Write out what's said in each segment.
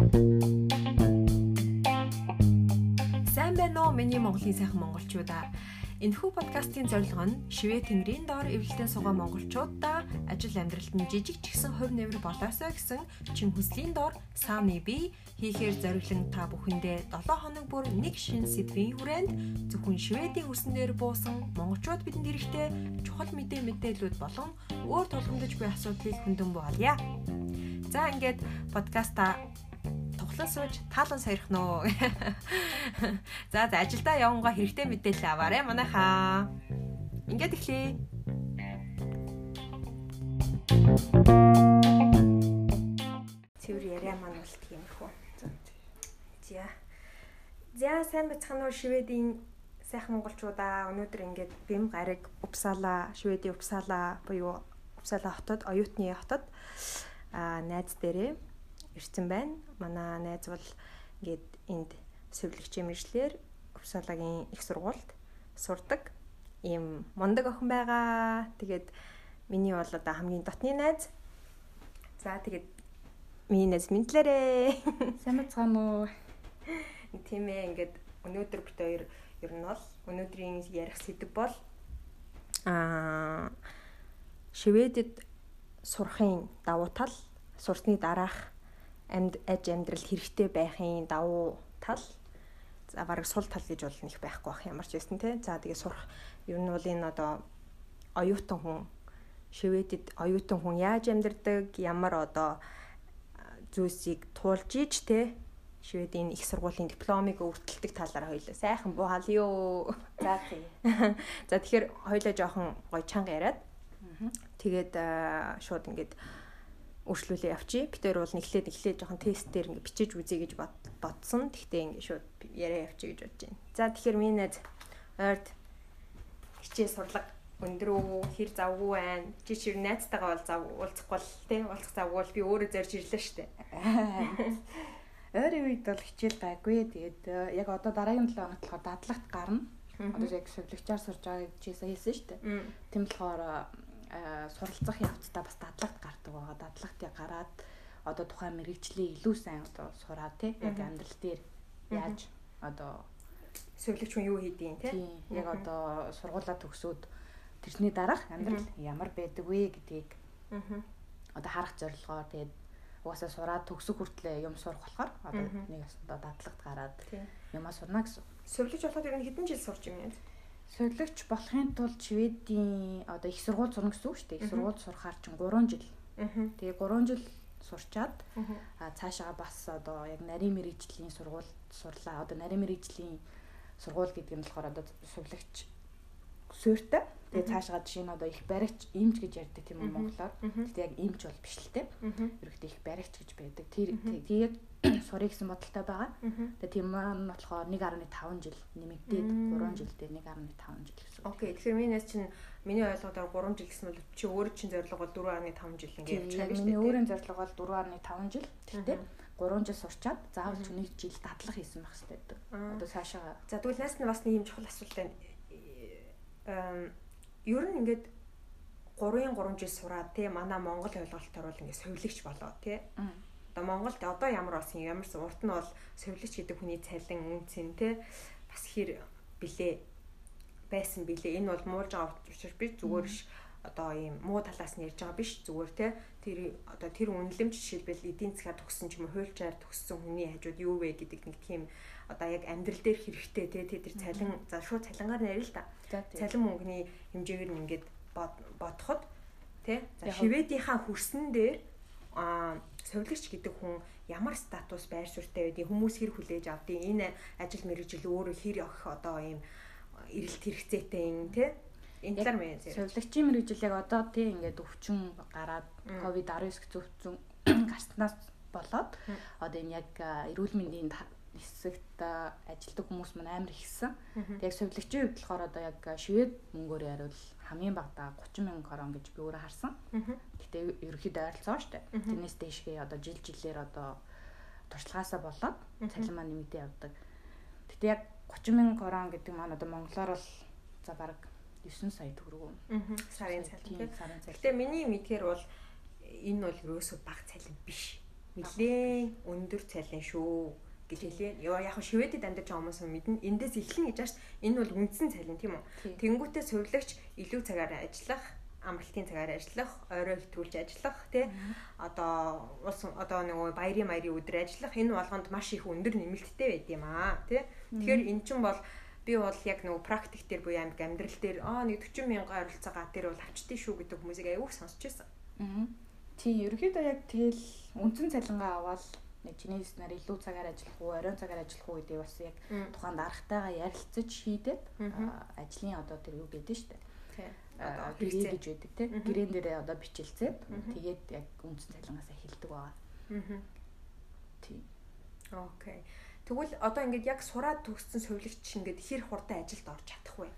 Сайн байна уу миний Монголын сайхан монголчуудаа. Энэхүү подкастын зорилго нь шивээ тэнгэрийн доор эвлэлдээ суугаа монголчуудаа ажил амьдралд нь жижиг ч гэсэн хувь нэмэр болоосоо гэсэн чин хүслийн доор сааны бий хийхээр зориглон та бүхэндээ 7 хоног бүр нэг шин сэдвийн хүрээнд зөвхөн шведийн хөрсөн дээр буусан монголчууд бидэнд хэрэгтэй чухал мэдээ мэдээлүүд болон өөр тулгамдж буй асуудлыг хөндөм буулъя. За ингээд подкаста тоглон сууж таалан нөө. За за ажилдаа явангаа хэрэгтэй мэдээлэл аваарэ манайхаа. Ингээд эхлэе. Цэвэр яриа маань бол тийм их үү. За. За сайн бацхан уу Шведийн сайхан монголчуудаа өнөөдөр ингээд Бэм гараг Упсала, Шведийн Упсала буюу Упсала хотод, оюутны хотод а найз дээрээ ирсэн байна. Манай найз бол ингээд энд сэвлэгчийн мэржлэр Упсалагийн их сургуульд сурдаг. Ийм мундаг охин байгаа. Тэгээд миний бол одоо хамгийн дотны найз. За тэгээд миний найз мэдлээрээ. Сайн бацгаана уу? Тийм ээ ингээд өнөөдөр бид хоёр ер нь бол өнөөдрийн ярих сэдв бол аа Шведэд сурахын давуу тал, сурсны дараах амьд аж амьдрал хэрэгтэй байхын давуу тал. За бараг сул тал гэж бол нэг байхгүй бах ямар ч байсан те. За тэгээ сурах. Ер нь бол энэ одоо оюутан хүн шивэдэд оюутан хүн яаж амьдардаг ямар одоо зүйлсийг туулж иж те. Шведийн их сургуулийн дипломыг өвдөлтөг талаар хоёлаа. Сайхан буухал юу за тий за тэгэхээр хоёлаа жоохон гоё чанга яриад. Тэгээд шууд ингээд өршлүүлээ явчих. Битээр бол нэглээд эхлээд жоохон тестээр ингээ бичиж үзье гэж бодсон. Тэгтээ ингээ шууд яриа явчих гэж бодож байна. За тэгэхээр миний найз ойрд хичээ сурлага өндрөө хэр завгүй байна. Чи чир найзтайгаа бол зав уулзахгүй л тий уулзах завгүй бол би өөрөө зорж ирлээ штэ. Ойрын үед бол хичээл гайгүй. Тэгээд э, яг одоо дараагийн 7 хоногт болохоор дадлагт гарна. Одоо яг шивлэгчээр сурж байгаа гэж хэлсэн штэ. Тэм болохоор суралцах явцдаа бас дадлагт гардаг байгаа. Дадлагт гараад одоо тухайн мэрэгчлээ илүү сайн одоо сураа тий яг амьдрал дээр яаж одоо сувлэгч хүн юу хийдیں тий яг одоо сургуулаа төгсөөд тэрний дараах амьдрал ямар байдаг вэ гэдгийг одоо харах зорилгоор тэгээд угаасаа сураад төгсөх хүртлээр юм сурах болохоор одоо нэг ясандаа дадлагт гараад юмаа сурна гэсэн. Сувлэгч болоход ер нь хэдэн жил сурч юм яа? Солилогч болохын тулд Шведийн одоо их сургууль сурна гэсэн үг шүү дээ. Их сургууль сурахаар чинь 3 жил. Тэгээ 3 жил сурчаад а цаашаа бас одоо яг нарийн мэрэгжлийн сургууль сурлаа. Одоо нарийн мэрэгжлийн сургууль гэдэг нь болохоор одоо сувлагч суурьтай. Тэгээ цаашаа жишээ нь одоо их баригч имж гэж ярьдаг тийм үү монголоор. Тэгтээ яг имж бол биш л те. Ерөөхдөө их баригч гэж байдаг. Тэр тэгээд сурыг гэсэн бодолтой байгаа. Тэгээ тийм маань болохоор 1.5 жил нэмэгдээд 3 жил дээр 1.5 жил гэсэн. Окей. Тэгэхээр минийс чинь миний ойлгоодоор 3 жил гэсэн бол чи өөр чинь зорилго бол 4.5 жил ингээд явж байгаа гэж. Миний өөрийн зорилго бол 4.5 жил. Тэгтээ 3 жил сурчаад заавал ч нэг жил дадлах хийсэн байх хэрэгтэй. Одоо цаашаа. За тэгвэл наас нь бас нэг юм чухал асуулт байна. Ер нь ингээд 3-ын 3 жил сураад тий манай Монгол ойлголтоор бол ингээд совилогч болоо тий. Одоо Монголд одоо ямар болсон ямарсан урт нь бол совилч гэдэг хүний цалин үнцэн те бас хэр билээ байсан билээ. Энэ бол муулж байгаа учраас би зүгээр ш одоо ийм муу талаас нь ярьж байгаа биш зүгээр те тэр одоо тэр үнэлэмж жишээлбэл эдийн засгаар төгссөн ч юм уу хуульчаар төгссөн хүний хажууд юу вэ гэдэг нэг тийм одоо яг амьдрал дээр хэрэгтэй те тэр цалин за шууд цалингаар нэрэл л та. Цалин мөнгөний хэмжээгээр нь ингээд бодоход те за шивэдийнхаа хөрсөн дээр а совилогч гэдэг хүн ямар статус байр суурьтай байдгийг хүмүүс хэр хүлээж авдгийг энэ ажил мэргэжил өөрөө хэр явах одоо ийм эрэлт хэрэгцээтэй юм тий энэ талаар мэн зэрэг. совилогчийн мэргэжил яг одоо тий ингээд өвчин гараад ковид 19 зөвцөн гарснаас болоод одоо энэ яг эрүүл мэндийн хэсэгт ажилладаг хүмүүс маань амар ихсэн. Яг совилогчийн хувьд болохоор одоо яг швед мөнгөөр яривал хамгийн багадаа 30 мянган крон гэж би өөрөө харсан. Гэтэ ерөөхдөө ойролцоо штэ. Тэрнээс дээшгээ одоо жил жилээр одоо туршлагаасаа болоод цалин маань нэмэгдээ явдаг. Гэтэ яг 30 мянган крон гэдэг маань одоо монголоор бол за бараг 9 сая төгрөг. Сарын цалин тийм сарын цалин. Гэтэ миний мэдгээр бол энэ бол ерөөсөө бага цалин биш. нэлээд өндөр цалин шүү гэж хэлээ. Яа яг шивэдэд амьдарч байгаа хүмүүс мэднэ. Эндээс эхлэн гэж ааш энэ бол үндсэн цалин тийм үү? Тэнгүүтээ сувилагч илүү цагаар ажиллах амралтын цагаар ажиллах, орой хитгүүлж ажиллах, тий. Одоо улс одоо нөгөө баярын маярын өдөр ажиллах энэ болгонд маш их өндөр нэмэлттэй байд юм аа, тий. Тэгэхээр эн чинь бол би бол яг нөгөө практик дээр буюу амиг амьдрал дээр аа нэг 40 мянган ойролцоо гад дээр бол авчдээ шүү гэдэг хүмүүсийг аяух сонсч байсан. Аа. Тийм, ерөөхдөө яг тэгэл үндсэн цалингаа аваад нэг чиний нар илүү цагаар ажиллах уу, оройн цагаар ажиллах уу гэдэг бас яг тухайн дарагтайгаа ярилцаж шийдээд ажлын одоо тэр юу гэдэг нь шүү дээ. Тийм одоо гэрээ гэж байдаг тийм гэрээн дээрээ одоо бичилцээд тэгээд яг үндсэн цалингаас эхэлдэг байгаа. Аа. Тийм. Окей. Тэгвэл одоо ингээд яг сураад төгссөн совилогч ингээд хэр хурдан ажилд орж чадах вэ?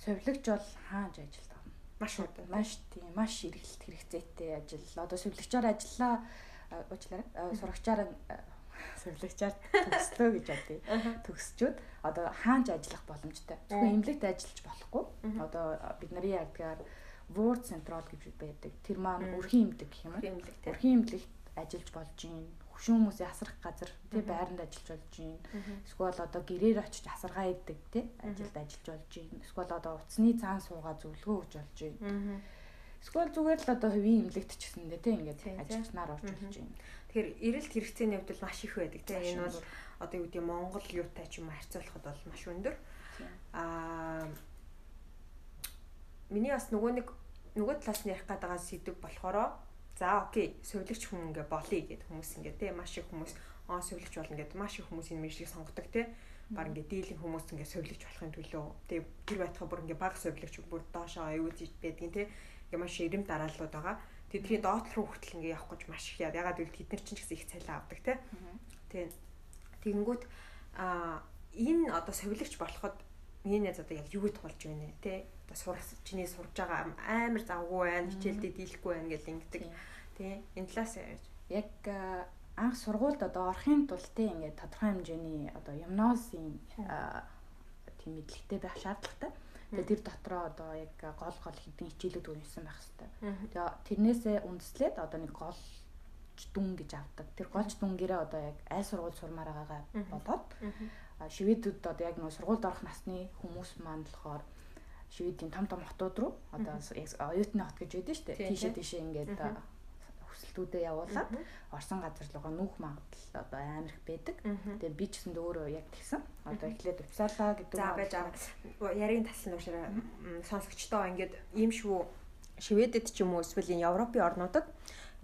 Совилогч бол хааж ажилд орно. Маш хурдан. Маш тийм, маш эргэлт хэрэгцээтэй ажил. Одоо совилогчоор ажиллаа уучлаарай. Сурагчаар сурлагчаар төгслөө гэж бодъё. Төгсчүүд одоо хаанч ажиллах боломжтой. Зөвхөн эмнэлэгт ажиллаж болохгүй. Одоо бид нарын ягдгаар ward central гэж байдаг. Тэр маань өрхийн эмнэлэг гэх юм уу? Өрхийн эмнэлэгт ажиллаж болж юм. Хөшүүн хүмүүсийн асрах газар тий байранд ажиллаж болж юм. Эсвэл одоо гэрээр очиж асаргаа идэг тий ажилд ажиллаж болж юм. Эсвэл одоо утасны цаан суугаа зөвлөгөө өгж болж юм. Эсвэл зүгээр л одоо хувийн эмнэлэгт ч гэсэндээ тий ингээд ажилласнаар орж болж юм. Тэгэхээр эрэлт хэрэгцээний хувьд маш их байдаг тийм. Энэ бол одоо юу гэдэг Монгол юутай ч юм харьцуулахад бол маш өндөр. Аа миний бас нөгөө нэг нөгөө талаас нь ярих гэдэг сэдв болохоро за окей сувилагч хүн ингээ болъё гэд хүмүүс ингээ тийм маш их хүмүүс аа сувилагч болно гэд маш их хүмүүс энэ мэржийг сонгодог тийм. Баг ингээ дийлэн хүмүүс ингээ сувилагч болохын төлөө тийм. Тэр байтхаа бүр ингээ баг сувилагч бүр доошоо аюул байдгийн тийм ингээ маш ирэм дарааллууд байгаа. Тэдний доотлол руу хүртэл ингээ явах гэж маш их яа. Ягаад гэвэл тэд нар чинь ч гэсэн их цалин авдаг тий. Тийм. Тэгэнгүүт а энэ одоо совилагч болоход миний найз одоо яг юу тулж байна те одоо сур чиний сурж байгаа амар завгүй байна хичээлдээ дийлэхгүй байна гэл ингэдэг тий энэ талаас яг анх сургуульд одоо орохын тулд те ингээд тодорхой хэмжээний одоо юмносын тийм мэдлэгтэй байх шаардлагатай Тэгээ тэр дотроо одоо яг гол гол хэдэн хичээлүүд өгсөн байх хэвээр. Тэгээ тэрнээсээ үндэслээд одоо нэг гол дүн гэж авдаг. Тэр голч дүнгээрээ одоо яг аль сургууль сурмаар байгаагаа бодоод шивэдүүд одоо яг нөгөө сургуульд орох насны хүмүүс маань болохоор шивэдийн том том хотууд руу одоо оюутны хот гэж байдаг шүү дээ. Тийшээ тийшээ ингээд хүсэлтүүдэд явуулаад орсон газар руугаа нүүх магадлал одоо амар их байдаг. Тэгээ би ч гэсэн өөрөө яг тэгсэн. Одоо эхлээд Упсала гэдэг За байж байгаа. Ярийн таслан уушаараа сонсогчдоо ингээд ийм шүү Шведэд ч юм уу эсвэл энэ Европын орнуудад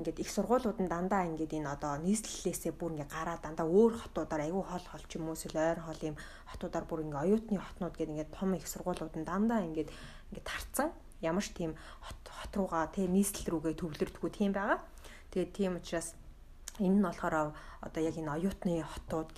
ингээд их сургуулиуд нь дандаа ингээд энэ одоо нийслэлээсээ бүр ингээд гараа дандаа өөр хотуудаар айгүй хол хол ч юм уу эсвэл ойр хол юм хотуудаар бүр ингээд оюутны хотнууд гэдэг ингээд том их сургуулиуд нь дандаа ингээд ингээд тарцсан ямар ч тийм хот хот руугаа тэ нийслэл рүүгээ төвлөрдгүү тийм байгаа. Тэгээд тийм учраас энэ нь болохоор одоо яг энэ оюутны хотууд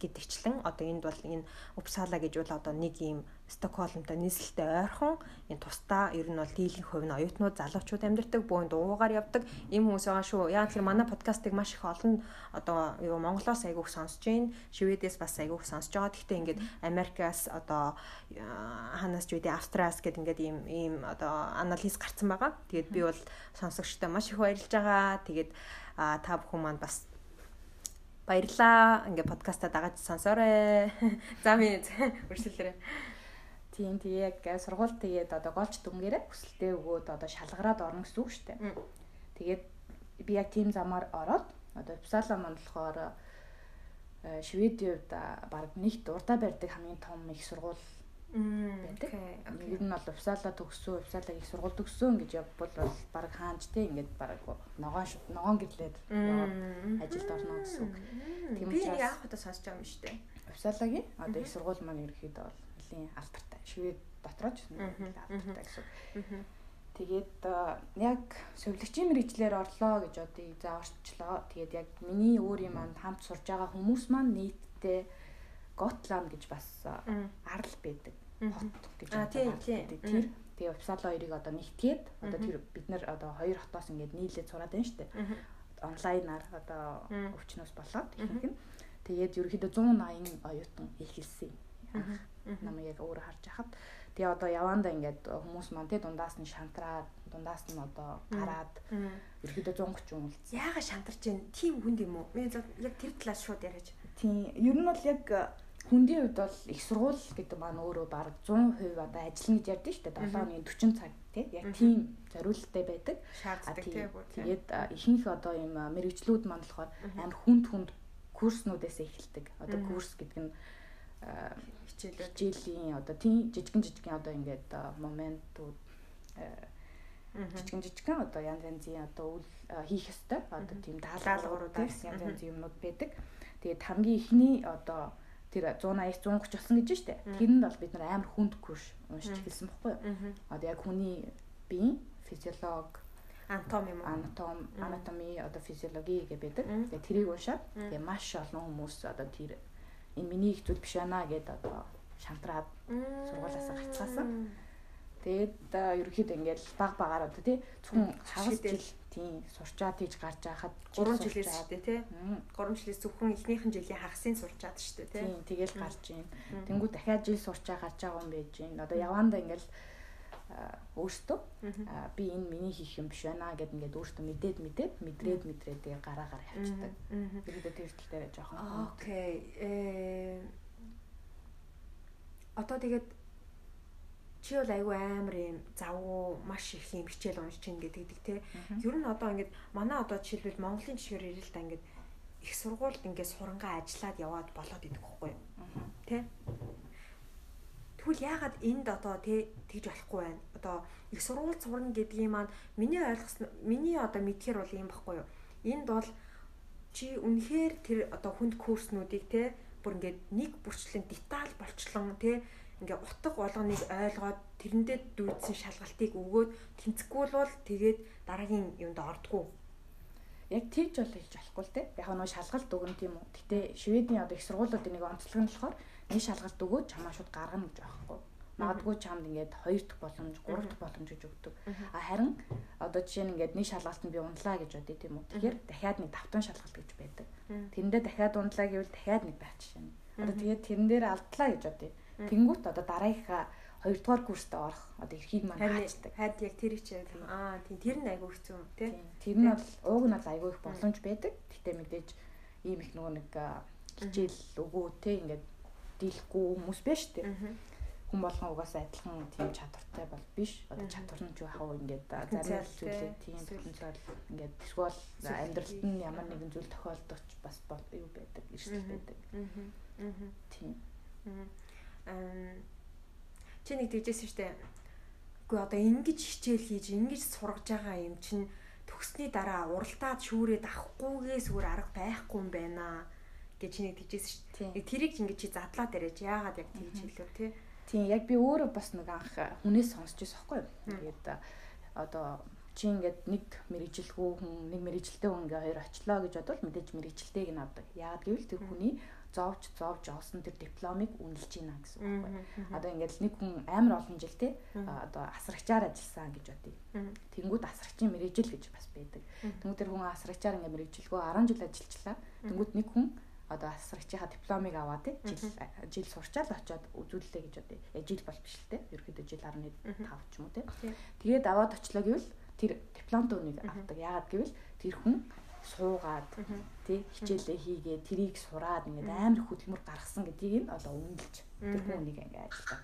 гэдэгчлэн одоо энд бол энэ Упсала гэж бол одоо нэг юм Стокгольмтой нийслэлтэй ойрхон энэ тусдаа ер нь бол дийлэнх хувь нь оюутнууд залуучууд амьдардаг бүүн дуугаар явдаг ийм хүмүүс байгаа шүү. Яг тэр манай подкастыг маш их олон одоо юу Монголоос айгүйх сонсож байна. Шведээс бас айгүйх сонсож байгаа. Гэхдээ ингээд Америкаас одоо ханаас ч үгүй Австриас гэдэг ингээд ийм ийм одоо анализ гарцсан байгаа. Тэгээд би бол сонсогчтой маш их баярлж байгаа. Тэгээд та бүхэн маань бас баярлаа. Ингээ подкастаа дагаад сонсоорой. За минь үргэлжлүүлээрэй. Тийм тэгээ яг сургууль тэгээд одоо голч дүнгээрээ хүсэлтээ өгөөд одоо шалгараад орно гэсэн үг шүү дээ. Тэгээд би яг тийм замаар ороод одоо Uppsala маань болохоор э, Шведийн хувьд баг нэгт урдаа барьдаг хамгийн том их сургууль байдаг. Ер нь бол Uppsala төгссөн, Uppsala их сургууль төгссөн гэж явбал бол баг хаанч те ингээд баг ногоон ногоон гэрлээд ажилд орно гэсэн үг. Тийм учраас би яг одоо сонсож байгаа юм шүү дээ. Uppsala-гийн одоо их сургууль маань ерөөхдөө бол нэлийн алдартай. Швед дотроо ч алдартай гэсэн. Тэгээд яг сувилагчийн мэрэгчлэр орлоо гэж одоо за орчлоо. Тэгээд яг миний өөрийн манд хамт сурж байгаа хүмүүс маань нийтдээ Готланд гэж бас арал байдаг. Хот гэж байдаг. Тэр тэгээ Uppsala хоёрыг одоо нэгтгээд одоо тэр бид нар одоо хоёр хотоос ингээд нийлээд сураад байна шүү дээ. Онлайнаар одоо өвчнөөс болоод ихэнх нь. Тэгээд ерөөхдөө 180 оюутан эхэлсэн. Намайг яг өөр харж хахад тэгээ одоо явандаа ингээд хүмүүс маань те дундаас нь шантраад дундаас нь одоо гараад ерөөдөө 130 хүн үлдсэн. Яага шантарч जैन тийм хүнд юм уу? Би яг тэр талаас шууд яриач. Тийм. Ер нь бол яг хүндийн хувьд бол их сургууль гэдэг маань өөрөө баг 100% одоо ажиллана гэж ярьдэн шүү дээ. 7 оны 40 цаг тий. Яг тийм зориулттай байдаг. Шаарддаг тий. Тэгээд ихэнх одоо ийм мэрэгчлүүд маань болохоор амар хүнд хүнд курснуудаас эхэлдэг. Одоо курс гэдэг нь хичээлүүд хичээлийн одоо тийм жижигэн жижигэн одоо ингээд моментууд жижигэн жижигэн одоо янз янзын одоо үйл хийх ёстой. Одоо тийм даалгавруудаас янз янзын юмнууд байдаг. Тэгээд хамгийн ихний одоо тэр 180 130 болсон гэж штэ. Тэрэнд бол бид нар амар хүнд курс уншиж эхэлсэн бохгүй юу? Одоо яг хүний биеийн физиолог анатоми юм анатом анатоми одоо физиологи байдаг. Тэгээ тэрийг уншаад тэгээ маш олон хүмүүс одоо тэр энэ миний их зүйл биш байна гэдээ одоо шантраад сургуулиас гацгаасан. Тэгээд ерөөхдөө ингээд баг багаар одоо тий зөвхөн хагас жил тийм сурчаад тийж гарч байхад 3 жилээс шүү дээ тий. 3 жилээс зөвхөн эхнийхэн жилийн хагасын сурчаад шүү дээ тий тэгэл гарч ийн. Тэнгүү дахиад жил сурчаа гарч байгаа юм байж ийн. Одоо явандаа ингээд өөртөө би энэ миний хийх юм биш байна гэд ингээд өөртөө мэдээд мэдээд мэдрээд мэдрээд тэгээ гараагаар явчихдаг. Ерөөдөө тэр тал дээр жоохон. Окей. Э Одоо тэгээд чи бол айгүй амар юм завгүй маш их юм хичээл уншиж чинь гэдэг те. Ер нь одоо ингээд манай одоо жишээлбэл Монголын жишгээр ирэл та ингээд их сургуульд ингээд сурангаа ажиллаад яваад болоод идэх байхгүй юу? Тэ? Тэгвэл яагаад энд одоо тэ тэгж болохгүй байна? Одоо их сургууль сурна гэдгийг маань миний ойлгосон миний одоо мэдхээр бол юм баггүй юу? Энд бол чи үнэхээр тэр одоо хүнд курснуудыг те бүр ингээд нэг бүрчлэн деталь болчлон те ингээ утга болгоныг ойлгоод тэрэндээ дүүдсэн шалгалтыг өгөөд тэнцэхгүй бол тэгээд дараагийн юмд ордгоо. Яг тийж бол хэлж болохгүй л те. Яг нэг шалгалт өгөн тийм үү. Гэтэ Шведийн одоо их сургуулиудын нэг онцлог нь болохоор нэг шалгалт өгөөд чамаа шууд гаргана гэж байхгүй. Магадгүй чамд ингээд хоёр дахь боломж, гурав дахь боломж гэж өгдөг. А харин одоо жишээ нь ингээд нэг шалгалтанд би унлаа гэж бодъё тийм үү. Тэгэхээр дахиад нэг тавтан шалгалт гэж байдаг. Тэрэндээ дахиад унлаа гэвэл дахиад нэг байх жишээ нь. Одоо тэгээд тэрэн дээр алдлаа гэж бодъё Тэнгүүт одоо дараагийнхаа хоёрдугаар курст орох одоо эрхийг маань хаачдаг. Хайд яг тэр их аа тийм тэр нь айгүй хэцүү тий. Тэр нь бол ууг нь бол айгүй их боломж байдаг. Гэтэ мэдээж ийм их нөгөө нэг хичээл өгөө тий ингээд дийлэхгүй хүмүүс шүү дээ. Хүн болгон угаасаа адилхан тийм чадвартай бол биш. Одоо чадвар нь ч яг хав ингээд зарим зүйлээ тийм потенциал ингээд эсвэл амьдралд нь ямар нэгэн зүйл тохиолдож бас юу байдаг, эрсдэл байдаг. Тийм. Чи нэг тэгжсэн штэ. Үгүй одоо ингэж хичээл хийж ингэж сургаж байгаа юм чинь төгссний дараа уралдаад шүүрээд авахгүйгээс өөр арга байхгүй юм байна гэж чи нэг тэгжсэн штэ. Нэг тэрийг ингэж чи задлаад яриач яагаад яг тэгж хэлв те. Тийм яг би өөрөө бас нэг анх хүнээс сонсч байсан байхгүй юу. Тэгээд одоо чи ингээд нэг мэрэгжилгүй хүн нэг мэрэгжилтэй хүн ингээ хоёр очлоо гэж бодвол мэдээж мэрэгжилтэйг нь авдаг. Яагаад гэвэл тэр хүний зовж зовж олсон тэр дипломыг үнэлж байна гэсэн үг байхгүй. Одоо ингээд нэг хүн амар олон жил те одоо асрагчаар ажилласан гэж бодъё. Тэнгүүд асрагчийн мэрэгжил гэж бас байдаг. Тэнгүүд тэр хүн асрагчаар ингээд мэрэгжилгөө 10 жил ажиллажлаа. Тэнгүүд нэг хүн одоо асрагчийнхаа дипломыг аваад те жил жил сурчаал очиод үзүүллээ гэж бодъё. Э жил бол биш л те. Ерөөдөө жил 15 ч юм уу те. Тэгээд аваад очлоо гэвэл тэр дипломтой үнийг авдаг. Яагаад гэвэл тэр хүн суугаад тий хичээлээ хийгээ трийг сураад ингээд амар хөдөлмөр гаргасан гэдгийг нь одоо үнэлж тэр хүнийг ингээд ажилладаг.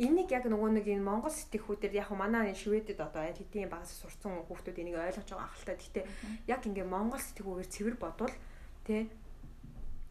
Энийг яг нөгөө нэг энэ Монгол сэтгхүүдээр яг манай Шведэд одоо аль хэдийн багаас сурцсан хүүхдүүд энийг ойлгож байгаа ахaltaа. Гэхдээ яг ингээд Монгол сэтгхүүгээр цэвэр бодвол тий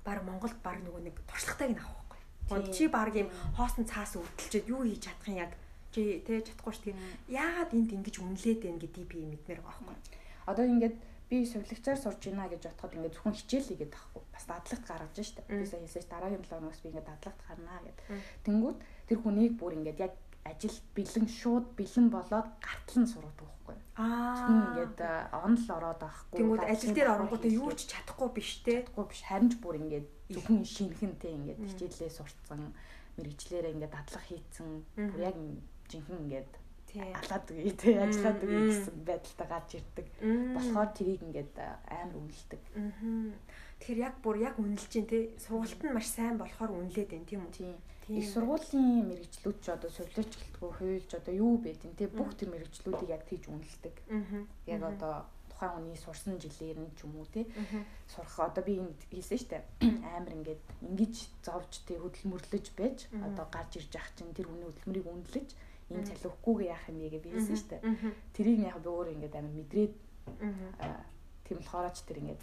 баг Монголд баг нөгөө нэг туршлагатайг нь авах байхгүй. Чи баг юм хоосон цаас өвдөлчөөд юу хийж чадах юм яг чи тий чадахгүй шүү дээ. Яагаад энд ингэж үнэлээд байна гэдгийг би мэдмээр байгаа байхгүй. Одоо ингээд би сувлагчаар сурж байна гэж бодоход ингээд зөвхөн хичээл хийгээд тахгүй бас дадлагт гаргаж штэ. Би сая хэлсэж дараагийн 7 хоногоос би ингээд дадлагт гарнаа гэд. Тэнгүүд тэр хүнийг бүр ингээд яг ажил бэлэн шууд бэлэн болоод гартал нь сургадаг байхгүй. Аа. Ингээд онл ороод байхгүй. Тэнгүүд ажил дээр оронгуудаа юу ч чадахгүй биш те. Чадахгүй биш. Харин ч бүр ингээд зөвхөн шинхэн те ингээд хичээлээ сурцсан мэрэгчлэрээ ингээд дадлах хийцэн бүр яг жинхэнэ ингээд алаад үгүй тий ажиллаад үгүй гэсэн байдалтай гарч ирдэг. Болохоор тэрийг ингээд амар үнэлдэг. Тэгэхээр яг бүр яг үнэлж чинь тий сургалт нь маш сайн болохоор үнэлээд байна тийм үү? Тийм. Их сургуулийн мэрэгчлүүд ч одоо совлооч гэлтгүү хуйлж одоо юу байдин тий бүх тэр мэрэгчлүүдийг яг тийж үнэлдэг. Яг одоо тухайн хүний сурсан жилээр нь ч юм уу тий сурах одоо би энд хийсэн штэ амар ингээд ингэж зовж тий хөдөлмөрлөж байж одоо гарч ирж ах чинь тэр хүний хөдөлмөрийг үнэлж энэ цалихгүйгээ яах юм бэ гэж биелсэн штэ тэрийг яг би өөр ингээд амар мэдрээд тийм болохоор ч тэр ингээд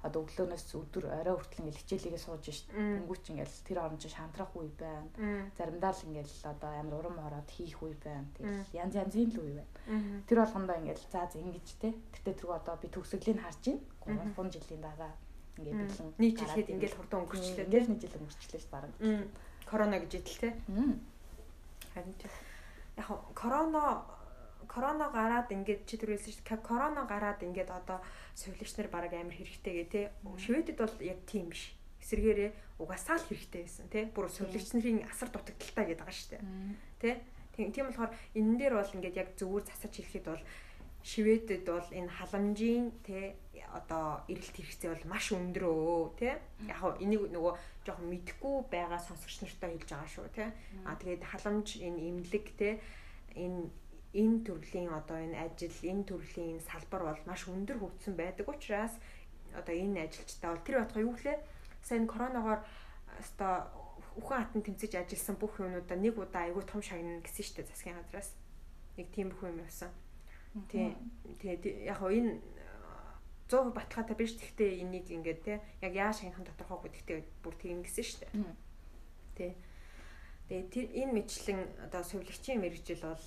одоо өглөөнөөс өдөр орой хүртэл ингээл хичээлийгээ сууж шít. Тэнгүүч ингээл тэр орон чинь шантрах үе байна. Заримдаа л ингээл одоо амар урам ороод хийх үе байна. Тэгэл янз янзын л үе байна. Тэр болгондоо ингээл за за ингэж те. Тэгтээ тэргүй одоо би төгсгөлийн харж байна. 3 жилийн дараа ингээд бэлэн нийтлэхэд ингээл хурдан өнгөрчлээ. Ингээл нэг жил өнгөрчлээ шүү бараг. Корона гэж идэл те. Харин яг корона корона гараад ингээд чи түрүүлсэн шүү дээ. Корона гараад ингээд одоо сувилагч нар баг амар хэрэгтэй гэ тэ. Шведэд бол яг тийм биш. Эсвэргээрээ угаасаа л хэрэгтэй байсан тэ. Бүр сувилагч нарын асар дутагдaltaа гэдэг байгаа шүү дээ. Тэ. Тийм болохоор энэ дээр бол ингээд яг зөвүүр засаж хэлэхэд бол Шведэд бол энэ халамжийн тэ одоо эрэлт хэрэгцээ бол маш өндөр өө тэ яг хөө энийг нөгөө жоохон мэдхгүй байгаа сонсогч нартай хэлж байгаа шүү тэ а тэгээд халамж энэ имлэг тэ энэ энэ төрлийн одоо энэ ажил энэ төрлийн салбар бол маш өндөр хөгжсөн байдаг учраас одоо энэ ажилчтай бол тэр байтугай юу лээ сайн коронавигоор одоо үхэн хатан тэмцэж ажилласан бүх юмудаа нэг удаа айгүй том шагнана гэсэн дээ засгийн газраас. Нэг тийм бүх юм явсан. Тий. Тэгээ яг хоо энэ 100% баталгаатай биш гэхдээ энийг ингээд те яг яаж хянах тодорхойгүй гэхдээ бүр тийм гэсэн дээ. Тий. Тэгээ тэр энэ мэтлэн одоо сувлагчийн мэрэгжил бол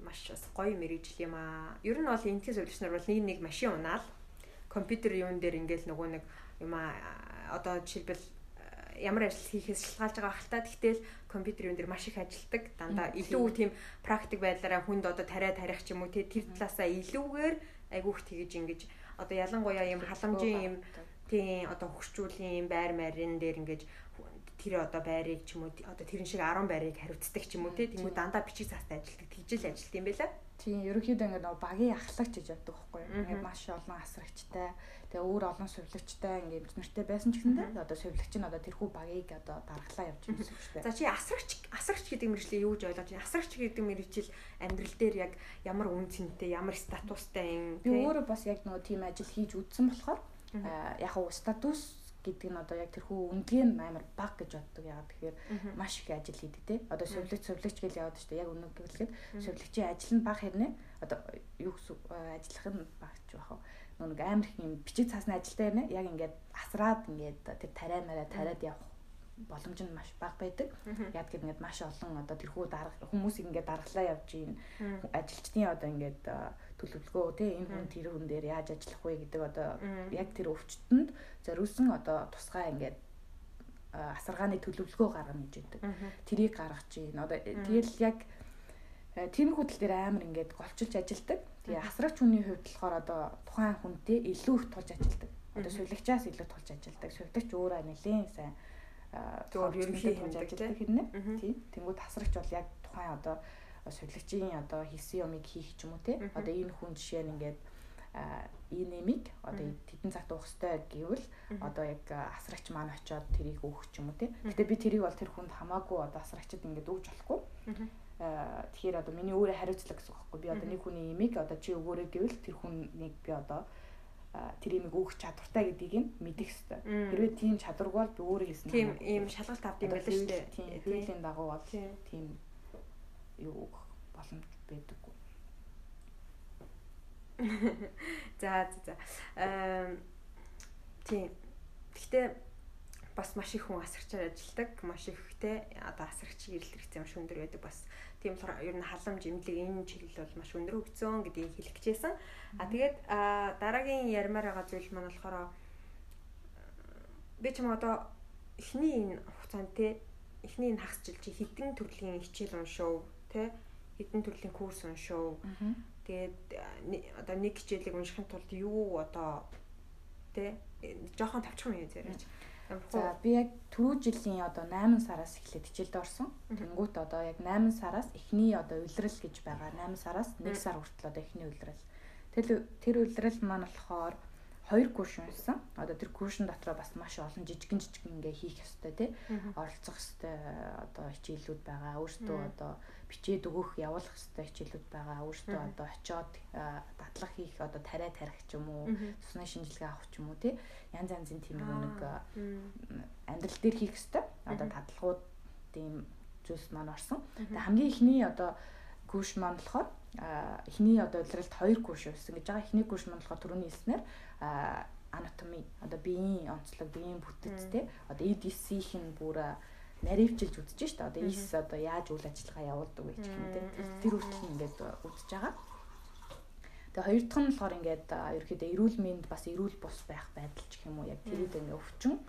маш бас гоё мэрэгжил юм аа. Ер нь бол сувлагч нар бол нэг нэг машин унаал компьютер юун дээр ингээл нөгөө нэг юм аа одоо жишээлбэл ямар ажил хийхээс шалтгаалж байгаа хальтаа тэгтэл компьютер юун дээр маш их ажилдаг. Дандаа илүү тийм практик байдлаараа хүнд одоо тариа тарих ч юм уу тэр талаасаа илүүгээр айгүйх тэгэж ингэж одоо ялангуяа юм халамжийн юм тийм одоо хөгшчүүлийн юм байр марийн дээр ингэж тэр одоо байрыг ч юм уу одоо тэрэн шиг 10 байрыг хариуцдаг ч юм уу тийм дандаа бичиг цаастай ажилтдаг тэгжэл ажилт юм байла. Тийм ерөнхийдөө ингээд нөгөө багийн ахлагч гэж яддаг байхгүй юу. Ингээд маш олон асрагчтай тэгээ өөр олон сувлагчтай ингээд эмчнэртэй байсан ч гэсэндээ одоо сувлагч нь одоо тэрхүү багийг одоо даргалаа явж байгаа юм шүү дээ. За чи асрагч асрагч гэдэг мэржлийг юу гэж ойлгож байна? Асрагч гэдэг мэржил амьдрал дээр яг ямар үн цэнтэй, ямар статустай юм би өөрөө бас яг нөгөө тийм ажил хийж үзсэн болохоор яг хуу статус гэдэг нь одоо яг тэрхүү нь амар баг гэж боддог. Яагаад тэгэхээр маш их ажил хийдэг те. Одоо сувлагч сувлагч гэж яваад штэ. Яг үнэ гэхэд сувлагчийн ажил нь баг хэрнээ? Одоо юу гэсэн ажиллах нь багч байх. Нүг амар их юм бичиг цаасны ажилтай хэрнээ? Яг ингээд асраад ингээд тэр тариа мараа тариад явах боломж нь маш бага байдаг. Яг гэвэл ингээд маш олон одоо тэрхүү дарга хүмүүсийг ингээд даргалаа явж ийн ажилчдын одоо ингээд төлөвлөгөө тий энэ хүн тэр хүн дээр яаж ажиллах вэ гэдэг одоо яг тэр өвчтөнд зориулсан одоо тусгай ингээд асаргааны төлөвлөгөө гаргана гэж байдаг. Тэрийг гаргаж ийн одоо тэгэл яг тиймэрхүү тал дээр амар ингээд голчилж ажилдаг. Тэгээ асрагч хүний хувьд болохоор одоо тухайн хүнтэй илүү их тулж ажилдаг. Одоо сувилагчаас илүү тулж ажилдаг. Сувилагч өөрөө нэлээд сайн зөвөр ерөнхий хэмжээ ажилладаг хэрнээ. Тийм. Тэнгүүд тасрагч бол яг тухайн одоо сувилагчийн одоо хийсэн юмыг хийх ч юм уу те. Одоо энэ хүн жишээ нь ингээд энэ нэмийг одоо тедэн цагт уух хэвээр гэвэл одоо яг асрагч маань очиод тэрийг өөх ч юм уу те. Гэтэ би тэрийг бол тэр хүнд хамаагүй одоо асрагчд ингээд өгж болохгүй. Тэгэхээр одоо миний өөрөө хариуцлага гэсэн үг байхгүй. Би одоо нэг хүний имийг одоо чи өгөөрэй гэвэл тэр хүнийг би одоо тэр имийг өөх чадвартай гэдгийг нь мэдэх хэрэгтэй. Хэрвээ тийм чадваргүй бол би өөрөө хийсэн. Тийм ийм шалгалт авд юм байл шүү дээ. Тийм хуулийн дагуу бол тийм юу өгөх боломж байдаггүй. За за за. Аа тийм. Гэхдээ бас маш их хүн асарчаар ажилладаг. Маш ихтэй одоо асарч ирэл хэрэгцээ маш өндөр байдаг бас Тийм болохоор ер нь халамж имлэг энэ чиглэл бол маш өндөр хөгжсөн гэдгийг хэлэх гэжсэн. А тэгээд дараагийн ярмаар байгаа зүйл маань болохоор би ч юм одоо эхний энэ хугацаанд те эхний энэ хагас жил чи хэдэн төрлийн хичээл уншив те хэдэн төрлийн курс уншив. Тэгээд одоо нэг хичээлийг уншихын тулд юу одоо те жоохон тавчхан юм яриач За би яг түрүү жилийн одоо 8 сараас эхлээд хичээлд орсон. Тэнгүүт одоо яг 8 сараас эхний одоо улирал гэж байгаа. 8 сараас 1 сар хүртэл одоо эхний улирал. Тэр тэр улирал маань болохоор хоёр курс унсан. Одоо тэр курсын дотроо бас маш олон жижигэн жижигэн ингээ хийх ёстой тий. Оролцох ёстой одоо хичээлүүд байгаа. Өөртөө одоо бичээд өгөх, явуулах ёстой хичээлүүд байгаа. Өөртөө одоо очиод дадлах хийх одоо тариа тарих ч юм уу, цусны шинжилгээ авах ч юм уу тий. Янз янзын тийм нэг амьдрал дээр хийх ёстой. Одоо дадлагууд тийм зүйлс маань орсон. Тэгээ хамгийн ихний одоо курс маань болохоор эхний одоо удиралт хоёр курс явуулсан гэж байгаа. Эхний курс маань болохоор түрүүний хэлснээр анатоми одоо биеийн онцлог, биеийн бүтэц те одоо EDC-ийн бүр наривчилж үзэж штэ. Одоо ис одоо яаж үйл ажиллагаа явуулдаг вэ гэх юм те. Тэр үртэл ингээд үзэж байгаа. Тэгээ хоёр дахь нь болохоор ингээд ерөөхдөө эрүүл мэнд бас эрүүл бус байх байдал ч юм уу яг тэрийг ингээд өвчин.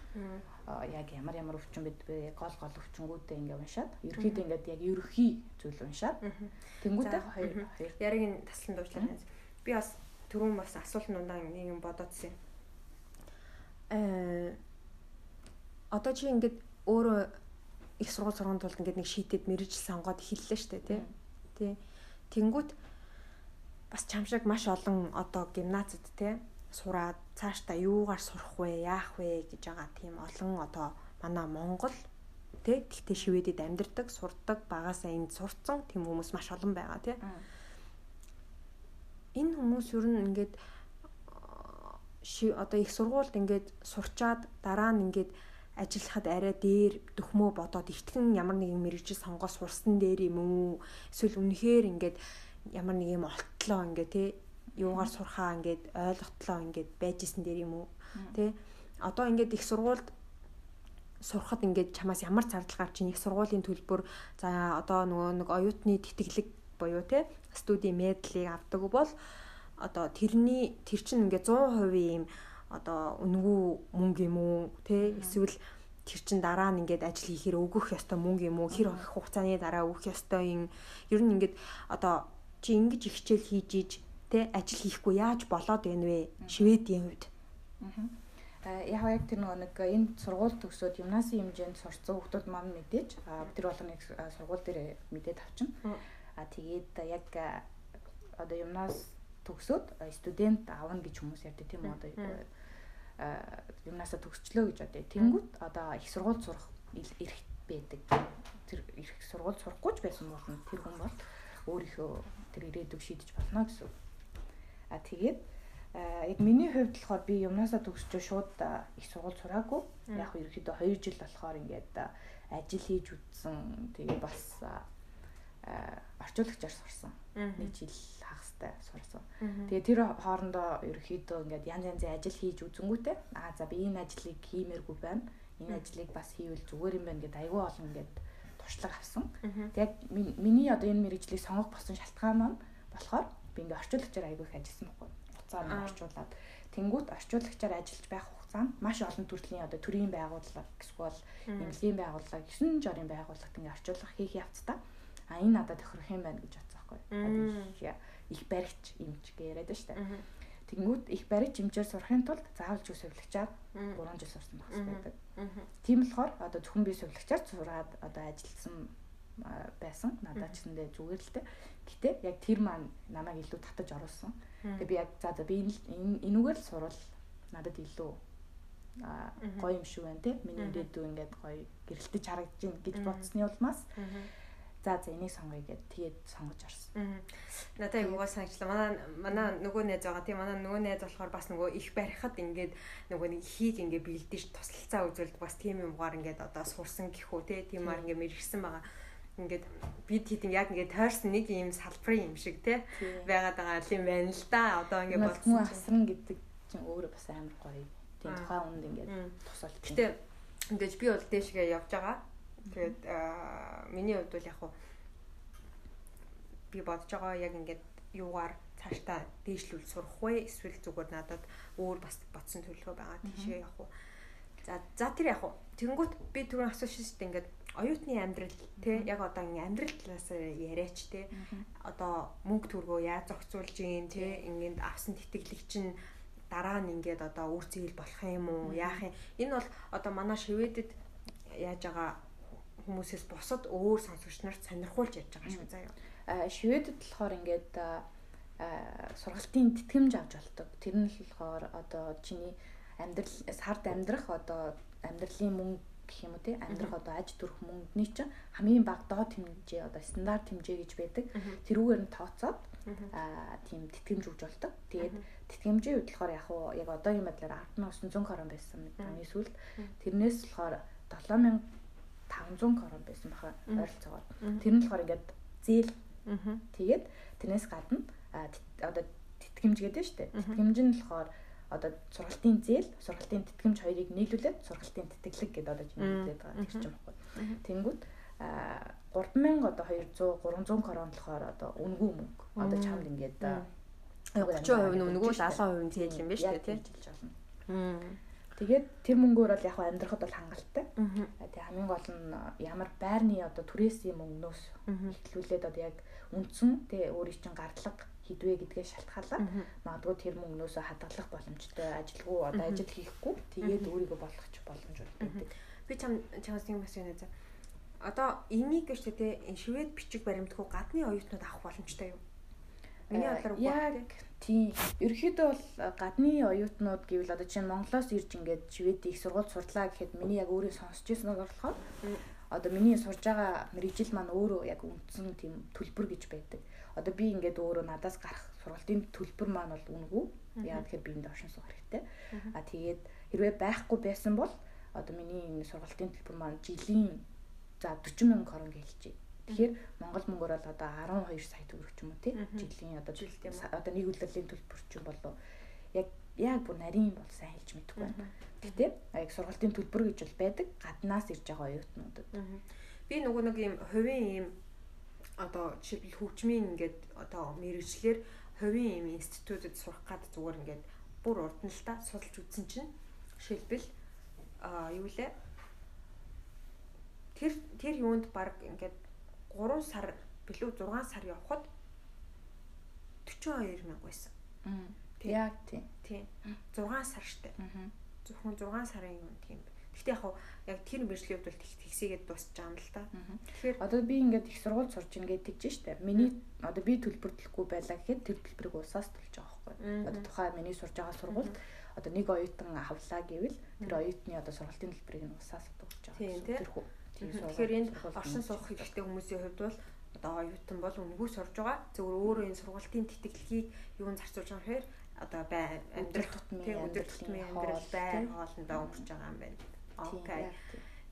Яг ямар ямар өвчин бид бэ гол гол өвчнгүүдээ ингээд уншаад ерөөхдөө ингээд яг ерөхий зүйл уншаад. Тэнгуүтэй хоёр хоёр. Яриг нь таслан дуучлаа. Би бас түрүүн бас асуулт нундаа нэг юм бодоодсэн. Э одоо чи ингээд өөрөө их сургууль сурганы тулд ингээд нэг шийдэд мэрэгжил сонгоод эхэллээ штэ тий. Тий. Тэнгүүт бас чам шиг маш олон одоо гимназид тий сураад цаашдаа юугаар сурах вэ, яах вэ гэж байгаа тийм олон одоо манай Монгол тий тэгтээ шивэдэд амьдардаг, сурдаг, багасаа энд сурцсан тийм хүмүүс маш олон байгаа тий. Энэ хүмүүс ер нь ингээд одоо их сургуульд ингээд сурчаад дараа нь ингээд ажиллахад арай дээр дөхмөө бодоод ихтгэн ямар нэгэн мэрэгжил сонгоо сурсан дээр юм уу? Эсвэл үнэхээр ингээд ямар нэг юм олтлоо ингээд тий юугаар сурхаа ингээд ойлготлоо ингээд байжсэн дээр юм уу? Тий одоо ингээд их сургуульд сурахад ингээд чамаас ямар зардал гарч ийн? Их сургуулийн төлбөр за одоо нөгөө нэг оюутны тэтгэлэг буюу тий студийн медалийг авдаг бол одоо тэрний тэр чинь ингээ 100% ийм одоо үнгүү мөнгө юм уу те? Эсвэл тэр чин дараа нь ингээд ажил хийхээр өгөх ёстой мөнгө юм уу? Хэр хугацааны дараа өгөх ёстой юм ер нь ингээд одоо чи ингэж их хичээл хийж иж те? Ажил хийхгүй яаж болоод байна вэ? Шведийн хувьд. Аа яг яг тэр нэг энэ сургууль төгсөөд гимнази хэмжээнд сурцсан хүмүүс маань мэдээж тэр болгоныг сургууль дээр мэдээд авчихна а тэгээд яг одоо гимнази төгсөөд студент авна гэж хүмүүс ярьдаг тийм үү? Одоо юмнасаа төгсчлөө гэж одоо тэнгүүт одоо их сургууль сурах эрх байдаг. Тэр их сургууль сурахгүй ч байсан бол тэр хүн бол өөрийнхөө тэр ирээдүг шийдэж болно гэсэн. А тэгээд яг миний хувьд болохоор би юмнасаа төгсчөө шууд их сургууль сураагүй. Яг ерөөхдөө 2 жил болохоор ингээд ажил хийж үтсэн. Тэгээ бас орчуулагчаар сурсан. Нэг жил хагастай сурсан. Тэгээ тэр хоорондоо ерөөхдөө ингээд янз янзын ажил хийж үзэнгүүтээ аа за би энэ ажлыг хиймээргүй байна. Энэ ажлыг бас хийвэл зүгээр юм байна гэдээ айгүй олон ингээд туршлага авсан. Яг миний одоо энэ мэрэгжлийг сонгох болсон шалтгаан маань болохоор би ингээд орчуулагчаар айгүй их ажилласан байхгүй. Уцаар орчуулад тэнгуут орчуулагчаар ажиллаж байх хугацаанд маш олон төрлийн одоо төрийн байгууллага эсвэл эмнэлгийн байгууллага 9 жорын байгууллагт ингээд орчуулга хийх явцдаа а энэ надад тохирох юм байна гэж бодсон байхгүй. Их баригч гэж яриад байна шүү дээ. Тэнгүүд их баригч юмчээр сурахын тулд заавал ч сувлагчаад 3 жил сурсан байх хэрэгтэй. Тийм болохоор одоо зөвхөн би сувлагчаар сураад одоо ажилласан байсан. Надад ч гэсэндээ зүгээр л дээ. Гэтэ яг тэр маань намайг илүү татаж оруулсан. Тэгээ би яг за за би энэ энүүгээр л сурвал надад илүү а гоё юм шүү байна те. Миний ирээдүй ингээд гоё гэрэлтэж харагдаж байна гэж бодсны улмаас за за энийг сонгоё гэд тэгээд сонгож орсон. Надад айгуугаа санагчлаа. Манай манай нөгөө найз байгаа тийм манай нөгөө найз болохоор бас нөгөө их барихад ингээд нөгөө нэг хийг ингээд бэлдэж туслалцаа үзүүлдэг бас тийм юмгаар ингээд одоо сурсан гэхүү те тиймаар ингээд мэрэгсэн байгаа ингээд бид хэд яг ингээд тойрсон нэг юм салбарын юм шиг те байгаад байгаа юм байна л да. Одоо ингээд болсон асран гэдэг чинь өөрөө бас амар гоё. Тийм тухайн үнд ингээд тусалж. Гэтэ ингээд би бол дээшгээ явж байгаа Тэгээд миний хувьд бол яг хуу би бодож байгаа яг ингээд юугаар цаашдаа дээшлүүл сурах вэ? Эсвэл зүгээр надад өөр бас бодсон төлөвлөгөө байгаа тийшээ яг хуу. За за тэр яг хуу. Тэнгүүт би түрүүн асуусан шүү дээ ингээд оюутны амьдрал тий яг одоо ингээ амьдрал талаас яриач тий одоо мөнгө төргөө яаж зохицуулж гин тий. Ингээд авсан тэтгэлэг чинь дараа нь ингээд одоо үр зээл болох юм уу яах юм? Энэ бол одоо манай шивэдэд яаж байгаа хүмүүсээс бусад өөр сонсогч нарт сонирхуулж ярьж байгаа шүү заяа. А шивэдэд болохоор ингээд сургалтын тэтгэмж авч болдог. Тэр нь болохоор одоо чиний амьдрал сард амьдрах одоо амьдралын мөнгө гэх юм уу тий амьдрах одоо аж төрөх мөнгөний чинь хамгийн бага доод хэмжээ одоо стандарт хэмжээ гэж байдаг. Тэрүүгээр нь тооцоод аа тийм тэтгэмж өгж болдог. Тэгээд тэтгэмжийн хувьд болохоор яг уу яг одоогийн байдлаар 10,900 крон байсан оны сүүлд тэрнээс болохоор 7500 крон байсан баха ойролцоогоор. Тэр нь болохоор ингээд зээл тэгээд тэрнээс гадна одоо тэтгэмж гэдэг нь шүү дээ. Тэтгэмж нь болохоор одоо сургалтын зээл, сургалтын тэтгэмж хоёрыг нийлүүлээд сургалтын тэтгэлэг гэдэг одоо нийлүүлээд байгаа гэж юм байна. Тэнгүүд а 3000 одоо 200 300 крон болохоор одоо үнгүй мөнгө. Одоо чамд ингээд 30% нь үнгүй 70% нь зээл юм байна шүү дээ тийм. Тэгээд тэр мөнгөөр бол яг амьдрахад бол хангалттай. Тэгээ хамгийн гол нь ямар байрны одоо түрээсийн мөнгнөөс ихлүүлээд одоо яг үндсэн тэгээ өөрийн чинь гардлага хідвэ гэдгээ шалтгаалаад магадгүй тэр мөнгнөөс хадгалах боломжтой ажилгүй одоо ажил хийхгүй тэгээд өөрийгөө болгочих боломж байдаг. Би чам чамаас юм бас үнэ за. Одоо энийг гэж тэ швед бичиг баримтгүй гадны оюутнууд авах боломжтой юу? Миний бодлоор яг тийм. Ерөнхийдөө бол гадны оюутнууд гэвэл одоо чинь Монголоос ирж ингээд швед их сургууль сурлаа гэхэд миний яг өөрөө сонсч ирсэн нь болохоор одоо миний сурж байгаа мэрэгжил маань өөрөө яг үндсэн тийм төлбөр гэж байдаг одоо би ингээд өөрөө надаас гарах сургалтын төлбөр маань бол үнэгүй. Яагаад тэгэхээр би энд оршин суух хэрэгтэй. А тэгээд хэрвээ байхгүй байсан бол одоо миний энэ сургалтын төлбөр маань жилийн за 40 мянган крон гэлжээ. Тэгэхээр Монгол мөнгөөр бол одоо 12 сая төгрөг ч юм уу тий. Жилийн одоо одоо нэг удирлын төлбөр ч юм болов яг яг бүр нарийн бол сайн хэлж мэдэхгүй байна. Гэхдээ яг сургалтын төлбөр гэж бол байдаг. Гаднаас ирж байгаа оюутнуудад. Би нөгөө нэг юм хувийн юм одоо жишээлбэл хөгжмийн ингээд одоо мэрэгчлэр хувийн юм институтэд сурах гад зүгээр ингээд бүр урд нь л та судалж үзсэн чинь жишээлбэл а юу лээ? Тэр тэр юунд баг ингээд 3 сар билүү 6 сар явхад 42 мянга байсан. Яг тийм. Тийм. 6 сар штэ. Зөвхөн 6 сарын юм тийм. Гэхдээ яг яг тэр мэржлийн хувьд бол тэгсийгээд дуусч байгаа юм л та. Тэгэхээр одоо би ингээд их сургууль сурч ингээд тэгж штэ. Миний одоо би төлбөрлөхгүй байлаа гэхэд тэр төлбөрийг усаас төлж байгаа байхгүй. Одоо тухайн миний сурж байгаа сургуульд одоо нэг оюутан авлаа гэвэл тэр оюутны одоо сургалтын төлбөрийг нь усаас өгч байгаа. Тийм тийм. Тэгэхээр энд оршин суух хэрэгтэй хүмүүсийн хувьд бол одоо оюутан бол үнгүй сурж байгаа. Зөвхөн өөрөө энэ сургалтын тэтгэлгийг юунд зарцуулж байгаа хэрэг одоо бай амьдрал тутмын өдөр тутмын амьдрал бай хоолндоо өнгөрч байгаа юм байна. Окей.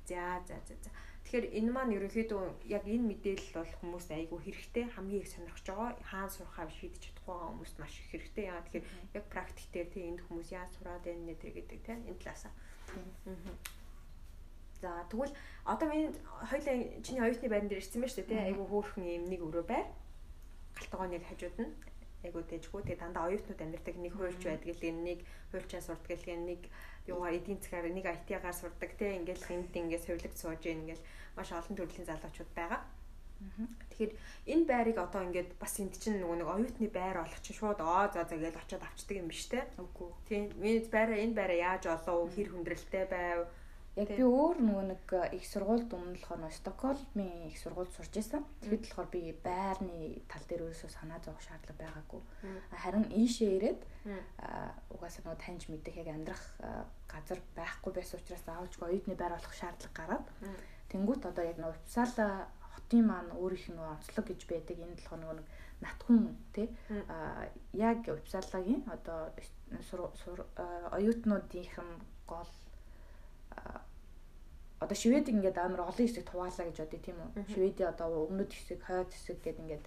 За за за за. Тэгэхээр энэ маань ерөнхийдөө яг энэ мэдээлэл бол хүмүүст айгүй хэрэгтэй хамгийн их сонирхож байгаа хаана сурахаа шийдэж чадахгүй байгаа хүмүүст маш их хэрэгтэй. Яагаад тэгэхээр яг практик дээр тийм энд хүмүүс яаж сураад байна нэ тэр гэдэг тийм энэ талаасаа. За тэгвэл одоо миний хоёлаа чиний оюутны байран дээр ирсэн байна шүү дээ тийм айгүй хөөрхөн юм нэг өрөө байр. Галтгооны хажууд нь айгүй дэжгүй. Тэгээ дандаа оюутнууд амьдардаг нэг хуульч байдаг л нэг хуульчаа сурдаг л нэг юугаар эдийн засгаар нэг IT-гаар сурдаг те ингээл энд ингээд сувилэг сууж ингээл маш олон төрлийн залуучууд байгаа. Тэгэхээр энэ байрыг одоо ингээд бас энд чинь нөгөө нэг оюутны байр олох чинь шууд оо за за гэж очиод авчдаг юм биш те. Үгүй. Тийм. Миний байраа энэ байраа яаж олов? Хэр хүндрэлтэй байв? Яг би өөр нөгөө нэг их сургуульд өмнө болохоор Стокгольмын их сургуульд сурж байсан. Тэгэхэд болохоор би байрны тал дээр өөрөөсөө санаа зовох шаардлага байгаагүй. Харин ийшээ ирээд угаасаа нөгөө таньж мэдэх яг амьдрах газар байхгүй байсан учраас аавчгүй оюутны байр болох шаардлага гараад тэнгуут одоо яг нөгөө Uppsala хотын маань өөрийнх нь нөгөө онцлог гэж байдаг. Энэ болохоор нөгөө нэг натхун тий. А яг Uppsala-гийн одоо оюутнуудынх нь гол одоо Швед ингээд амар олон хэсэг хуваалаа гэж бодъё тийм үү. Шведийн одоо өмнөд хэсэг, хойд хэсэг гэдэг ингээд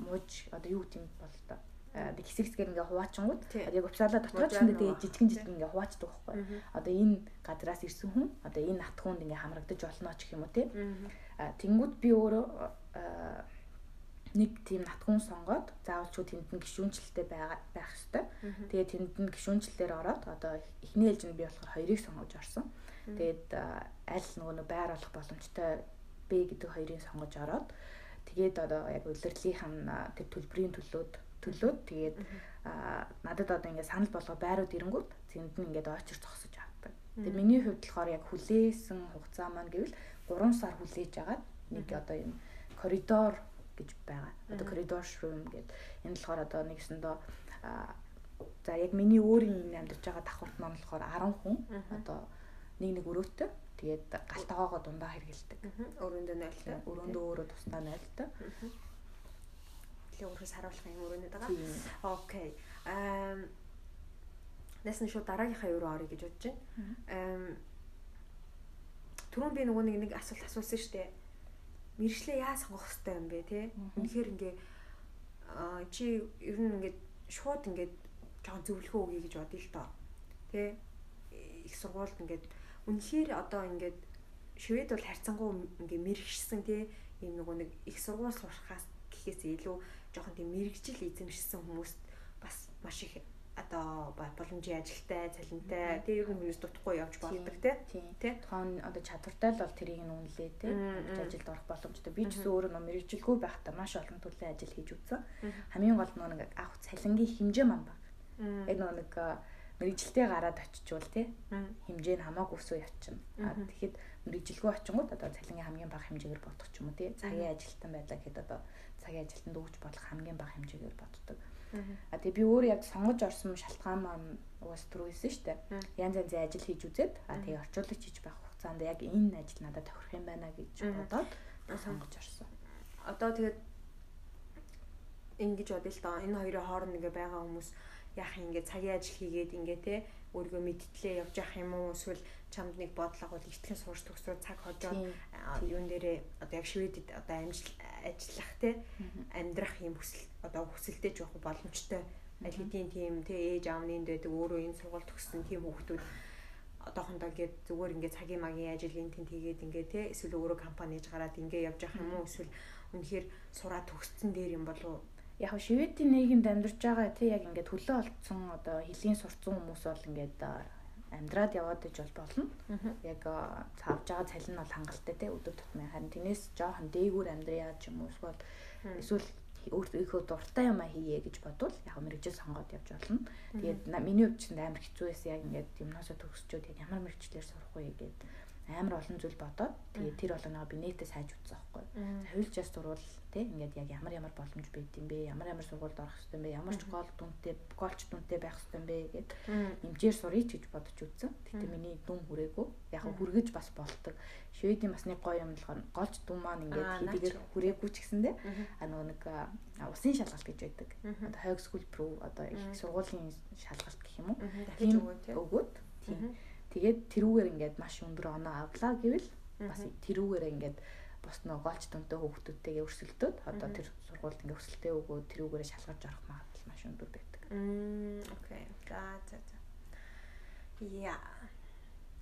мууж одоо юу гэм бол та нэг хэсэг хэсгээр ингээ хуваачингууд яг Uppsala дотор ч тэгээ жижигэн жижигэн ингээ хуваачдаг байхгүй. Одоо энэ газраас ирсэн хүн одоо энэ нат хүнд ингээ хамрагдаж болно ч гэх юм уу тий. Тэнгүүд би өөрөө нэг тийм натгуун сонгоод заавалчгүй тэнд нь гişүнчлэлтэй байх байх хэвээр. Тэгээ тэнд нь гişүнчлэлээр ороод одоо эхний ээлж нь би болохоор хоёрыг сонгож орсон. Тэгээд аль нөгөө нэг байр олох боломжтой Б гэдэг хоёрыг сонгож ороод тэгээд одоо яг нь тэр төлбөрийн төлөөд төлөөд тэгээд надад одоо ингээд санал болгоо байрууд ирэнгүүт зэнд нь ингээд очир зогсож авдаг. Тэгээд миний хувьд болохоор яг хүлээсэн хугацаа маань гэвэл 3 сар хүлээж агаад нэг одоо юм коридор гэж байгаа. Одоо коридор room гэдэг. Энэ болохоор одоо нэгсэндөө за яг миний өөрийн амьдарч байгаа давхарт маань болохоор 10 хүн одоо нэг нэг өрөөтэй тэгээд галтаагоогоо дундаа хэрэгэлдэг. Өрөөндөө нойлтой. Өрөөндөө өөрөө тусдаа нойлтой. Тэгээ өөрөөс харуулах юм өрөөнд байгаа. Окей. Аа Нэсэн шууд дараагийнхаа юу орё гэж бодож байна. Түрүүн би нөгөө нэг нэг асуулт асуусан шүү дээ. Мэржлээ яа сонгох хэрэгтэй юм бэ те? Үнэхээр ингээ чи ер нь ингээд шууд ингээд жоохон зөвлөгөө өгье гэж бодъё л доо. Тэ? Их сургуульд ингээд үнэхээр одоо ингээд швед бол харьцангуй ингээ мэрэгшсэн тий ийм нөгөө нэг их сургууль сурахаас гэхээс илүү жоохон тийм мэрэгжил эзэмшсэн хүмүүст бас маш их одоо боломжийн ажилтай, цалинтай тий ер нь хүмүүс дутхгүй явж болдог тий. Тий. Тоон одоо чадвартай л бол тэрийг нь үнэлээ тий. Ажилд орох боломжтой. Би ч гэсэн өөрөө нөө мэрэгжилгүй байхдаа маш олон төрлийн ажил хийж үзсэн. Хамгийн гол нь нэг авах цалингийн хэмжээ маань баг. Яг нэг мэрэгжилтэй гараад очичвол тий хэмжээ нь хамаагүй өсөө явчихна. А тэгэхэд мэрэгжилгүй очингууд одоо цалингийн хамгийн бага хэмжээгээр бодох ч юм уу тий цагийн ажилтан байлаа гэхэд одоо цагийн ажилтанд өгч болох хамгийн бага хэмжээгээр боддог. А тэгээ би өөр яг сонгож орсон шалтгаан маань угаас түрүүсэн шүү дээ. Янз янзын ажил хийж үзээд а тэгээ орчуулагч хийж байх хугацаанд яг энэ ажил надад тохирох юм байна гэж бодоод сонгож орсон. Одоо тэгээд ингэж бодъё л доо. Энэ хоёрын хооронд ингээ байгаа хүмүүс яах юм ингээ цагийн ажил хийгээд ингээ те өөрийгөө мэдтлээ явж явах юм уу? Эсвэл чамд нэг бодол агуул ихтгэн сурч төгсрөө цаг хожоод юун дээрээ одоо яг шведэд одоо амжил ажиллах те амьдрах юм хүсэл одоо хүсэлтэй явах боломжтой. Аль хэдийн тийм те ээж аавны дэдэг өөрөө энэ сургууль төгссөн тийм хүүхдүүд одоохондоо ингээд зүгээр ингээд цагийн магийн ажил энэ тент хийгээд ингээд те эсвэл өөрөө компани хийж гараад ингээд явж явах юм уу? Эсвэл үнэхээр сураа төгссөн дээр юм болов яг шведийн нийгэмд амьдарч байгаа тий яг ингээд хөлөө олцсон одоо хэлийн сурцсан хүмүүс бол ингээд амьдраад яваад иж бол болно. Яг цаавж байгаа цалин нь бол хангалттай тий өдөр тутмын. Харин тэрнээс жоохон дээгүүр амьдрья ч юм уу эсвэл эсвэл өөртөө дуртай юм а хийе гэж бодвол яг мэрэгжил сонгоод явж болно. Тэгээд миний хувьд ч амар хэцүү байсан. Яг ингээд юмнасаа төгсчөөд ямар мэрэгчлэр сурах вэ гэдэг амар олон зүйл бодоод тэгээд тэр болгоноогоо би нэтээ сайж үзсэн байхгүй. Хувилжаас дурвал тий ингээд яг ямар ямар боломж байд юм бэ? Ямар ямар сургуульд орох хэрэгтэй юм бэ? Ямар ч гол дүнтэй, голч дүнтэй байх хэрэгтэй юм бэ? Гэд эмчээр сурыг гэж бодож үзсэн. Тэгтээ миний дүн хүрээгүй. Яг хүргэж бас болдог. Шведийн бас нэг гоё юм болохоор голч дүн маань ингээд хэдийгээр хүрээгүй ч гэсэндээ а нөгөө нэг усын шалгалт гэж байдаг. Одоо хойг скул про одоо их сургуулийн шалгалт гэх юм уу? Тийм өгөөд тийм Тэгээд тэрүүгээр ингээд маш өндөр оноо авлаа гэвэл бас тэрүүгээр ингээд бус нөө голч дүнтэй хүүхдүүдтэйгээ өрсөлдөөд одоо тэр сургуульд ингээд өсөлтөө өгөө тэрүүгээрээ шалгаж орох магадлал маш өндөр байдаг. Мм окей. За за за. Яа.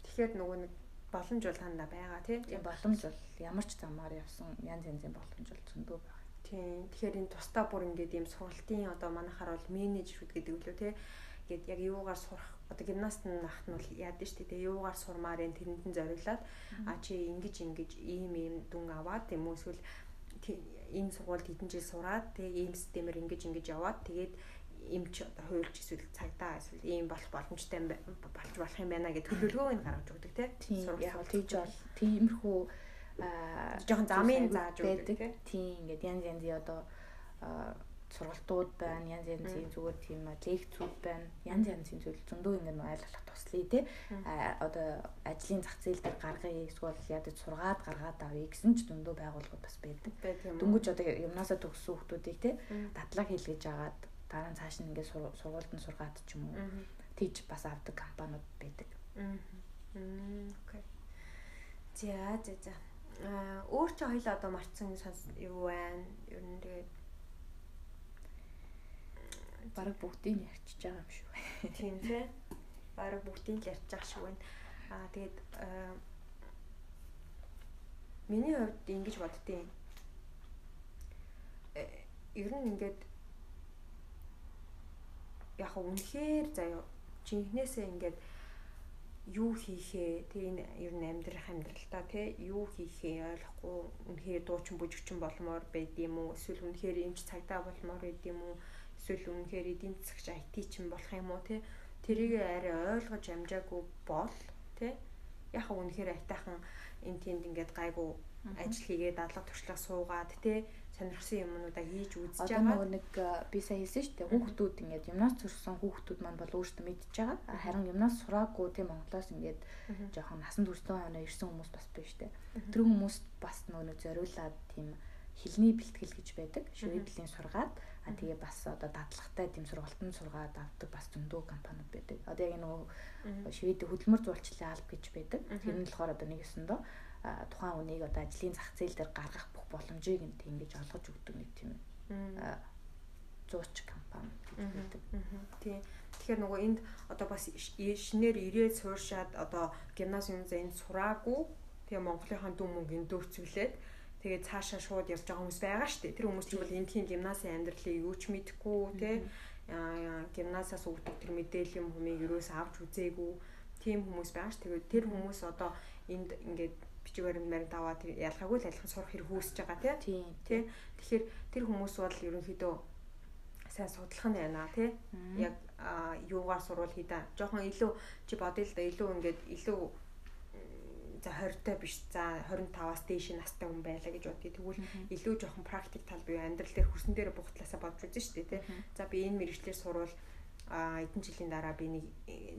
Тэгэхээр нөгөө нэг боломж бол танда байгаа тий. Тийм боломж бол ямар ч замаар явсан янз янзын боломж бол зөндөө байгаа. Тийм. Тэгэхээр энэ тусдаа бүр ингээд ийм сургалтын одоо манайхаар бол менежерүүд гэдэг үлээ тий. Ингээд яг юугаар сурах одоо гимнаст нахт нь бол яадаг шүү дээ юугаар сурмаар энэ тэрэнд нь зориулаад а чи ингэж ингэж ийм ийм дүн аваад тийм үү эсвэл энэ сургуульд хэдэн жил сураад тэгээ ийм системээр ингэж ингэж яваад тэгээд эмч одоо хуульч эсвэл цагдаа эсвэл ийм болох боломжтой болж болох юм байна гэж төлөвлөгөөг нь гаргаж өгдөг тийм яг тийж бол тиймэрхүү аа жоохон замын зааж өгдөг тийм ингээд янз янзын одоо сургалтууд байна, янз янзын зүгээр тийм лекцүүд байна. Янз янзын зүйл зөндөө ингэ ойлгох туслая те. Одоо ажлын зах зээл дээр гаргая эсвэл ядаж сургаад гаргаад авъя гэсэн ч зөндөө байгууллагууд бас байдаг. Дөнгөж одоо юмнасаа төгссөн хүмүүсийг те дадлаг хийлгэж агаад дараа нь цааш нь ингэ сургуульд нь сургаад ч юм уу тийж бас авдаг компаниуд байдаг. Окей. За за за. Аа өөр чи хоёлаа одоо марцсан юу байна? Ер нь тэгээд бараг бүгдийг нь ярьчихж байгаа юм шүү. Тийм тий. Бараг бүгдийг нь ярьж байгаа шүү. Аа тэгээд миний хувьд ингэж боддtiin. Э, ер нь ингээд яг үнэхээр заяа чинхнээсээ ингээд юу хийхээ тэг энэ ер нь амьдрах амьдралтаа тий юу хийхээ ойлгохгүй үнэхээр дуучин бүжигчин болмоор байд юм уу эсвэл үнэхээр эмч цагдаа болмоор байд юм уу эсвэл үнэхээр эдийн засагч IT ч юм болох юм уу те тэрийг арай ойлгож амжаагүй бол те яг үнэхээр айтайхан энэ тэнд ингээд гайгүй ажил хийгээд дадлага туршлага суугаад те сонирхсан юмнуудаа хийж үзэж байгаа. Одоо нөгөө нэг би сая хэлсэн шүү дээ. Хүүхдүүд ингээд юмнаас төрсэн хүүхдүүд маань бол өөрсдөө мэдж байгаа. Харин юмнаас сураагүй тийм Монголоос ингээд жоохон насан туршдаа хоноо ирсэн хүмүүс бас биш дээ. Тэр хүмүүс бас нөгөө зориулаад тийм хилний бэлтгэл гэж байдаг. Шведлийн сургаад а тэгээ бас одоо дадлагтай тийм сургалтанд сургаад авдаг бас зөндөө компаниуд байдаг. Одоо яг нөгөө Шведийн хөдөлмөр зурчлалын алба гэж байдаг. Тэр нь болохоор одоо нэг өсөндөө тухайн үнийг одоо ажлын зах зээл дээр гаргах бүх боломжийг нь ингэж олгож өгдөг нэг тийм зууч компани гэдэг. Тийм. Тэгэхээр нөгөө энд одоо бас шинээр ирээд сууршаад одоо гимназиум зэнд сураагүй тэгээ Монголынхаа дүн мөнгөнд дөөцөглээд тэгээ цаашаа шууд явж байгаа хүмүүс байгаа шүү дээ. Тэр хүмүүс чинь бол эндхийн гимназийн амьдралыг юу ч мэдэхгүй тий гимназиас өгдөг тэр мэдээлэл юм хүмийг юуроос авч үзээгүй тийм хүмүүс байгаа ш. Тэгээд тэр хүмүүс одоо энд ингээд бичиг баримт баримт аваад ялгаагүй л айлхан сурах хэрэг үүсэж байгаа тий. Тий. Тэгэхээр тэр хүмүүс бол ерөнхийдөө сайн судлах нь байна тий. Яг юугаар сурвал хийдэ. Жохон илүү чи бодъё л да илүү ингээд илүү за 20 та биш. За 25-аас дээш настай хүн байлаа гэж бодъё. Тэгвэл илүү жоохон практик тал буюу амьдрал дээр хөрсөн дээр бухтлаасаа бодж үзэн шүү дээ тий. За би энэ мэрэгчлэр сурвал а эдэн жилийн дараа би нэг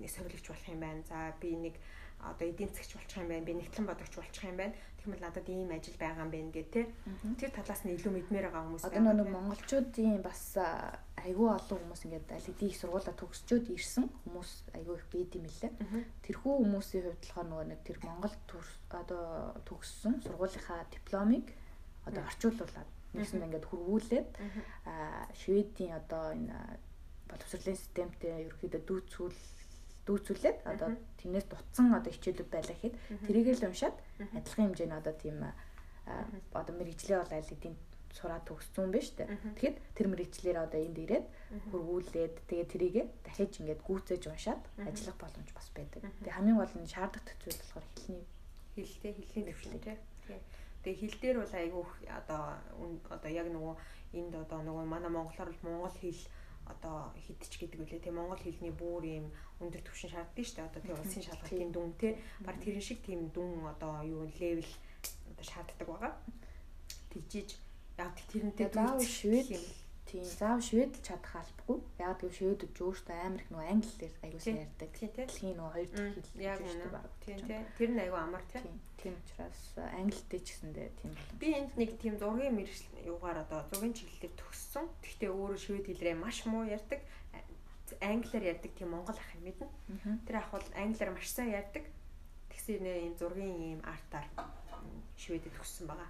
нэг совилогч болох юм байна. За би нэг одоо эдийн засгч болчих юм байна. Би нэгтлэн бодогч болчих юм байна. Тэгмэл надад ийм ажил байгаа юм байна гэх те тэр талаас нь илүү мэдмээр байгаа хүмүүс одоо нэг монголчуудын бас айгүй олон хүмүүс ингээд аль хэдийн их сургуулаа төгсчөөд ирсэн хүмүүс айгүй их байд юм лээ тэрхүү хүмүүсийн хувьд болохоор нөгөө нэг тэр монгол одоо төгссөн сургуулийнхаа дипломыг одоо орчуулуулад нэгсэнд ингээд хөрвүүлээд шведийн одоо энэ боловсролын системтэй ерөөхдөө дүүцүүл дүүцүүлээд одоо тэрнээс дутсан одоо хичээлүүд байлаа гэхэд тэрийг л уншаад адилхан хэмжээний одоо тийм одоо мэрэгчлээ бол аль хэдийн сураад төгссөн шүү дээ. Тэгэхэд тэр мэрэгчлэр одоо энд ирээд хөрвүүлээд тэгээ тэрийг дахиж ингээд гүйцээж уншаад ажиллах боломж бас байдаг. Тэгээ хамгийн гол нь шаардлагатай зүйл болохоор хэлний хэлтэй хэлний төвшин тий. Тэгээ хэл дээр бол айгүй одоо одоо яг нөгөө энд одоо нөгөө манай монголоор бол монгол хэл одоо хидч гэдэг үлээ тийм монгол хэлний бүр юм өндөр түвшин шаарддаг шүү дээ. Одоо тийм улсын шалгалтын дүн те баг тэрэн шиг тийм дүн одоо юу левел одоо шаарддаг байгаа. Тэгжиж яг тэрнтэй заав швед юм Тийм заав швед л чадах албагүй. Яг гэвэл шведд өөртөө амар их нөгөө англиэр аягүй ярьдаг. Дэлхийн нөгөө хоёр дахь хэл. Яг үнэ. Тийм тийм. Тэр нь аягүй амар тийм. Тийм учраас англитэй ч гэсэндээ тийм. Би энд нэг тийм зургийн мэрэгжил юугаар одоо зургийн чиглэлээр төгссөн. Гэхдээ өөрөө швед хэлрээ маш муу ярьдаг. Англиар ярьдаг тийм монгол ах юм мэднэ. Тэр ах бол англиар маш сайн ярьдаг. Тэгсэн энэ зургийн ийм артаар шведэд төгссөн байгаа.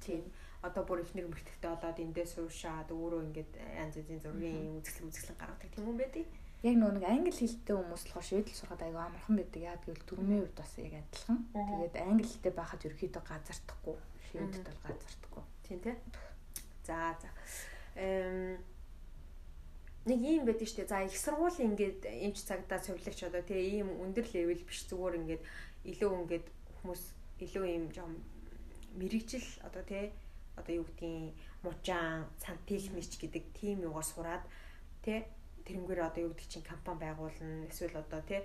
Тийм одоо бүр ихнэр мөртөгтэй болоод эндээс суушаад өөрөө ингээд янз бүрийн зургийн үзэсгэлэн үзэсгэлэн гаргадаг тийм юм байдаг. Яг нөгөө нэг англи хэлтэй хүмүүс болохоор шведл сурахад аягүй амархан байдаг. Яг гэвэл төрмийн үед бас яг адилхан. Тэгээд англи хэлтэй байхад ерөөхдөө газардахгүй. Шведд бол газардахгүй. Тийм тий. За за. Эм нэг юм байдаг шүү дээ. За их сургуулийн ингээд эмч цагдаа цовлогч одоо тий ийм өндөр левел биш зүгээр ингээд илүү ингээд хүмүүс илүү ийм жоо мэрэгжил одоо тий одоо юу гэдгийг мужаан, сантехникч гэдэг тим юугаар сураад тэ тэрнгээр одоо юу гэдэг чинь компани байгуулна эсвэл одоо тэ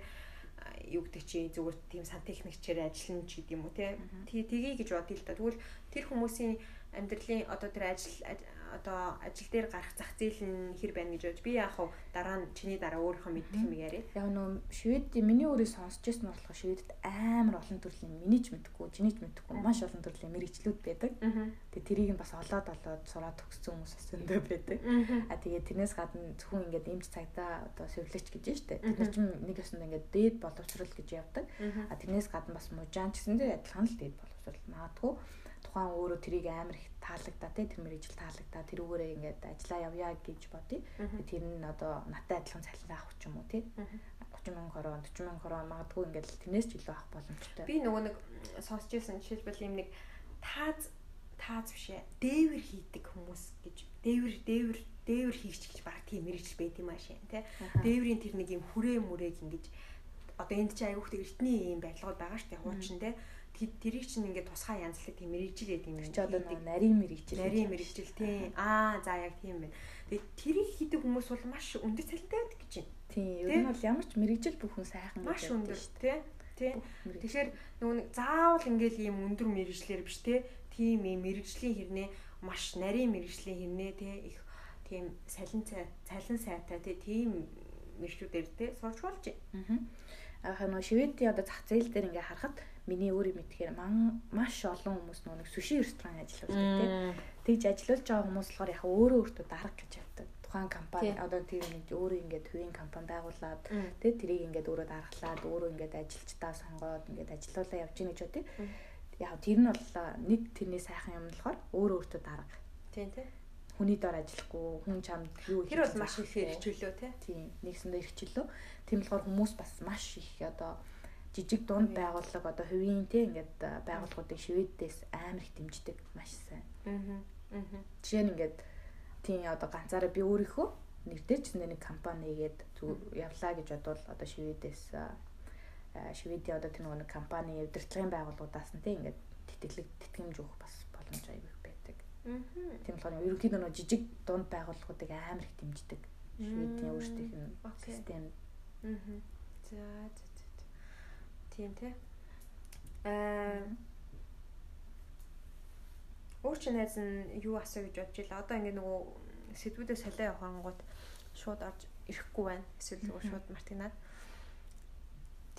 юу гэдэг чи зүгээр тийм сантехникчээр ажиллана ч гэдэг юм уу те. Тэгээ гэж бодъё л да. Тэгвэл тэр хүмүүсийн амьдралын одоо тэр ажил одоо ажил дээр гарах зах зээл нь хэр байна гэж бодож би яг хав дараа нь чиний дараа өөрийнхөө мэддэг юм яриа. Яг нөө Швед миний өөрөө сонсч байсан болохоор Шведд амар олон төрлийн миний ч мэдхгүй, ч маш олон төрлийн мэрэгчлүүд байдаг. Тэгээ тэрийг нь бас олоод олоод сураад төгссөн хүмүүс бас өндөө байдаг. А тэгээ тэрнээс гадна зөвхөн ингээд эмч цагтаа одоо сувлэгч гэж шүү дээ. Тэр чинь нэг ёсонд ингээд дээд боловсрал гэж явдаг. А тэрнээс гадна бас мужаан ч гэсэн дээр адилхан л дээд боловсрал магадгүй тухайн өөрөө тэрийг амар их таалагдаа те тэр мэрэгжил таалагдаа тэрүүгээрээ ингээд ажиллаа явъя гэж бодъё. Тэр нь одоо наттай адилхан цалин авах ч юм уу те. 30 мянга хороо 40 мянга хороо магадгүй ингээд тэрнээс ч илүү авах боломжтой. Би нөгөө нэг сонсч байсан жишээлбэл юм нэг тааз тааз биш ээ дээвэр хийдэг хүмүүс гэж дээвэр дээвэр дээвэр хийгч гэж баг тийм мэрэгжил байт юм аашаа тий. Дээврийн тэр нэг юм хүрээ мүрээг ингэж одоо энд чи хөтө эртний юм барилгууд байгаа штэ хуучин тий тэрийг чинь ингээд тусгай янзлах тийм мэрэгжил гэдэг юм. Чи одоо нарийн мэрэгжил. Нарийн мэрэгжил тийм. Аа за яг тийм байна. тэрийг хийдэг хүмүүс бол маш өндөр цалинтай байдаг гэж байна. Тийм. Ер нь бол ямар ч мэрэгжил бүхэн сайхан маш өндөр тий. Тий. Тэгэхээр нөгөө заавал ингээл ийм өндөр мэрэгжлэр биш тий. Тийм ийм мэрэгжлийн хэрнээ маш нарийн мэрэгжлийн хэрнээ тий их тийм салин цалин сайтай тий тийм мэрэгчлүүдээр тий сурч болж байна. Аа. Аа нөгөө Шведийн одоо зах зээл дээр ингээ харахад миний өөрийн мэдхээр маш олон хүмүүс нөгөө сүши ресторан ажилладаг тий. Тэгж ажиллаж байгаа хүмүүс болохоор яг өөрөө өөртөө дарга гэж явдаг. Тухайн компани одоо тэр нэг өөрөө ингээд хувийн компани байгуулад тий тэрийг ингээд өөрөө даргалаад өөрөө ингээд ажилчдаа сонгоод ингээд ажиллаулаа явж гин гэж үү тий. Яг тэр нь бол нэг тэрний сайхан юм болохоор өөрөө өөртөө дарга. Тийм тий хүний дор ажиллахгүй хүн чамд юу тэр бол маш их хэрэгчлөө тий. Тийм нэгсэндээ хэрэгчлөө. Тийм болохоор хүмүүс бас маш их одоо жижиг дунд байгууллага одоо хувийн тий ингээд байгууллагуудыг шивэдээс амар их дэмждэг маш сайн. Аа. Жишээ нь ингээд тийм одоо ганцаараа би өөрийнхөө нэртэй ч нэг компани нэгээд явлаа гэж бодвол одоо шивэдээс шивэдийн одоо тэр нэг компани удирдлагын байгууллагуудаас нь тий ингээд тэтгэлэг тэтгэмж өгөх бас боломж аягүй байдаг. Аа. Тийм болохоор ерөнхийдөө нэг жижиг дунд байгууллагуудыг амар их дэмждэг. Шведийн өөрсдийнх нь систем. Аа. За Тийм тий. Аа Өөр чи найз нь юу асуу гэж бодож ила. Одоо ингээ нөгөө сэдвүүдээ солио явах ангууд шууд орж ирэхгүй байна. Эсвэл нөгөө шууд мартагнаад.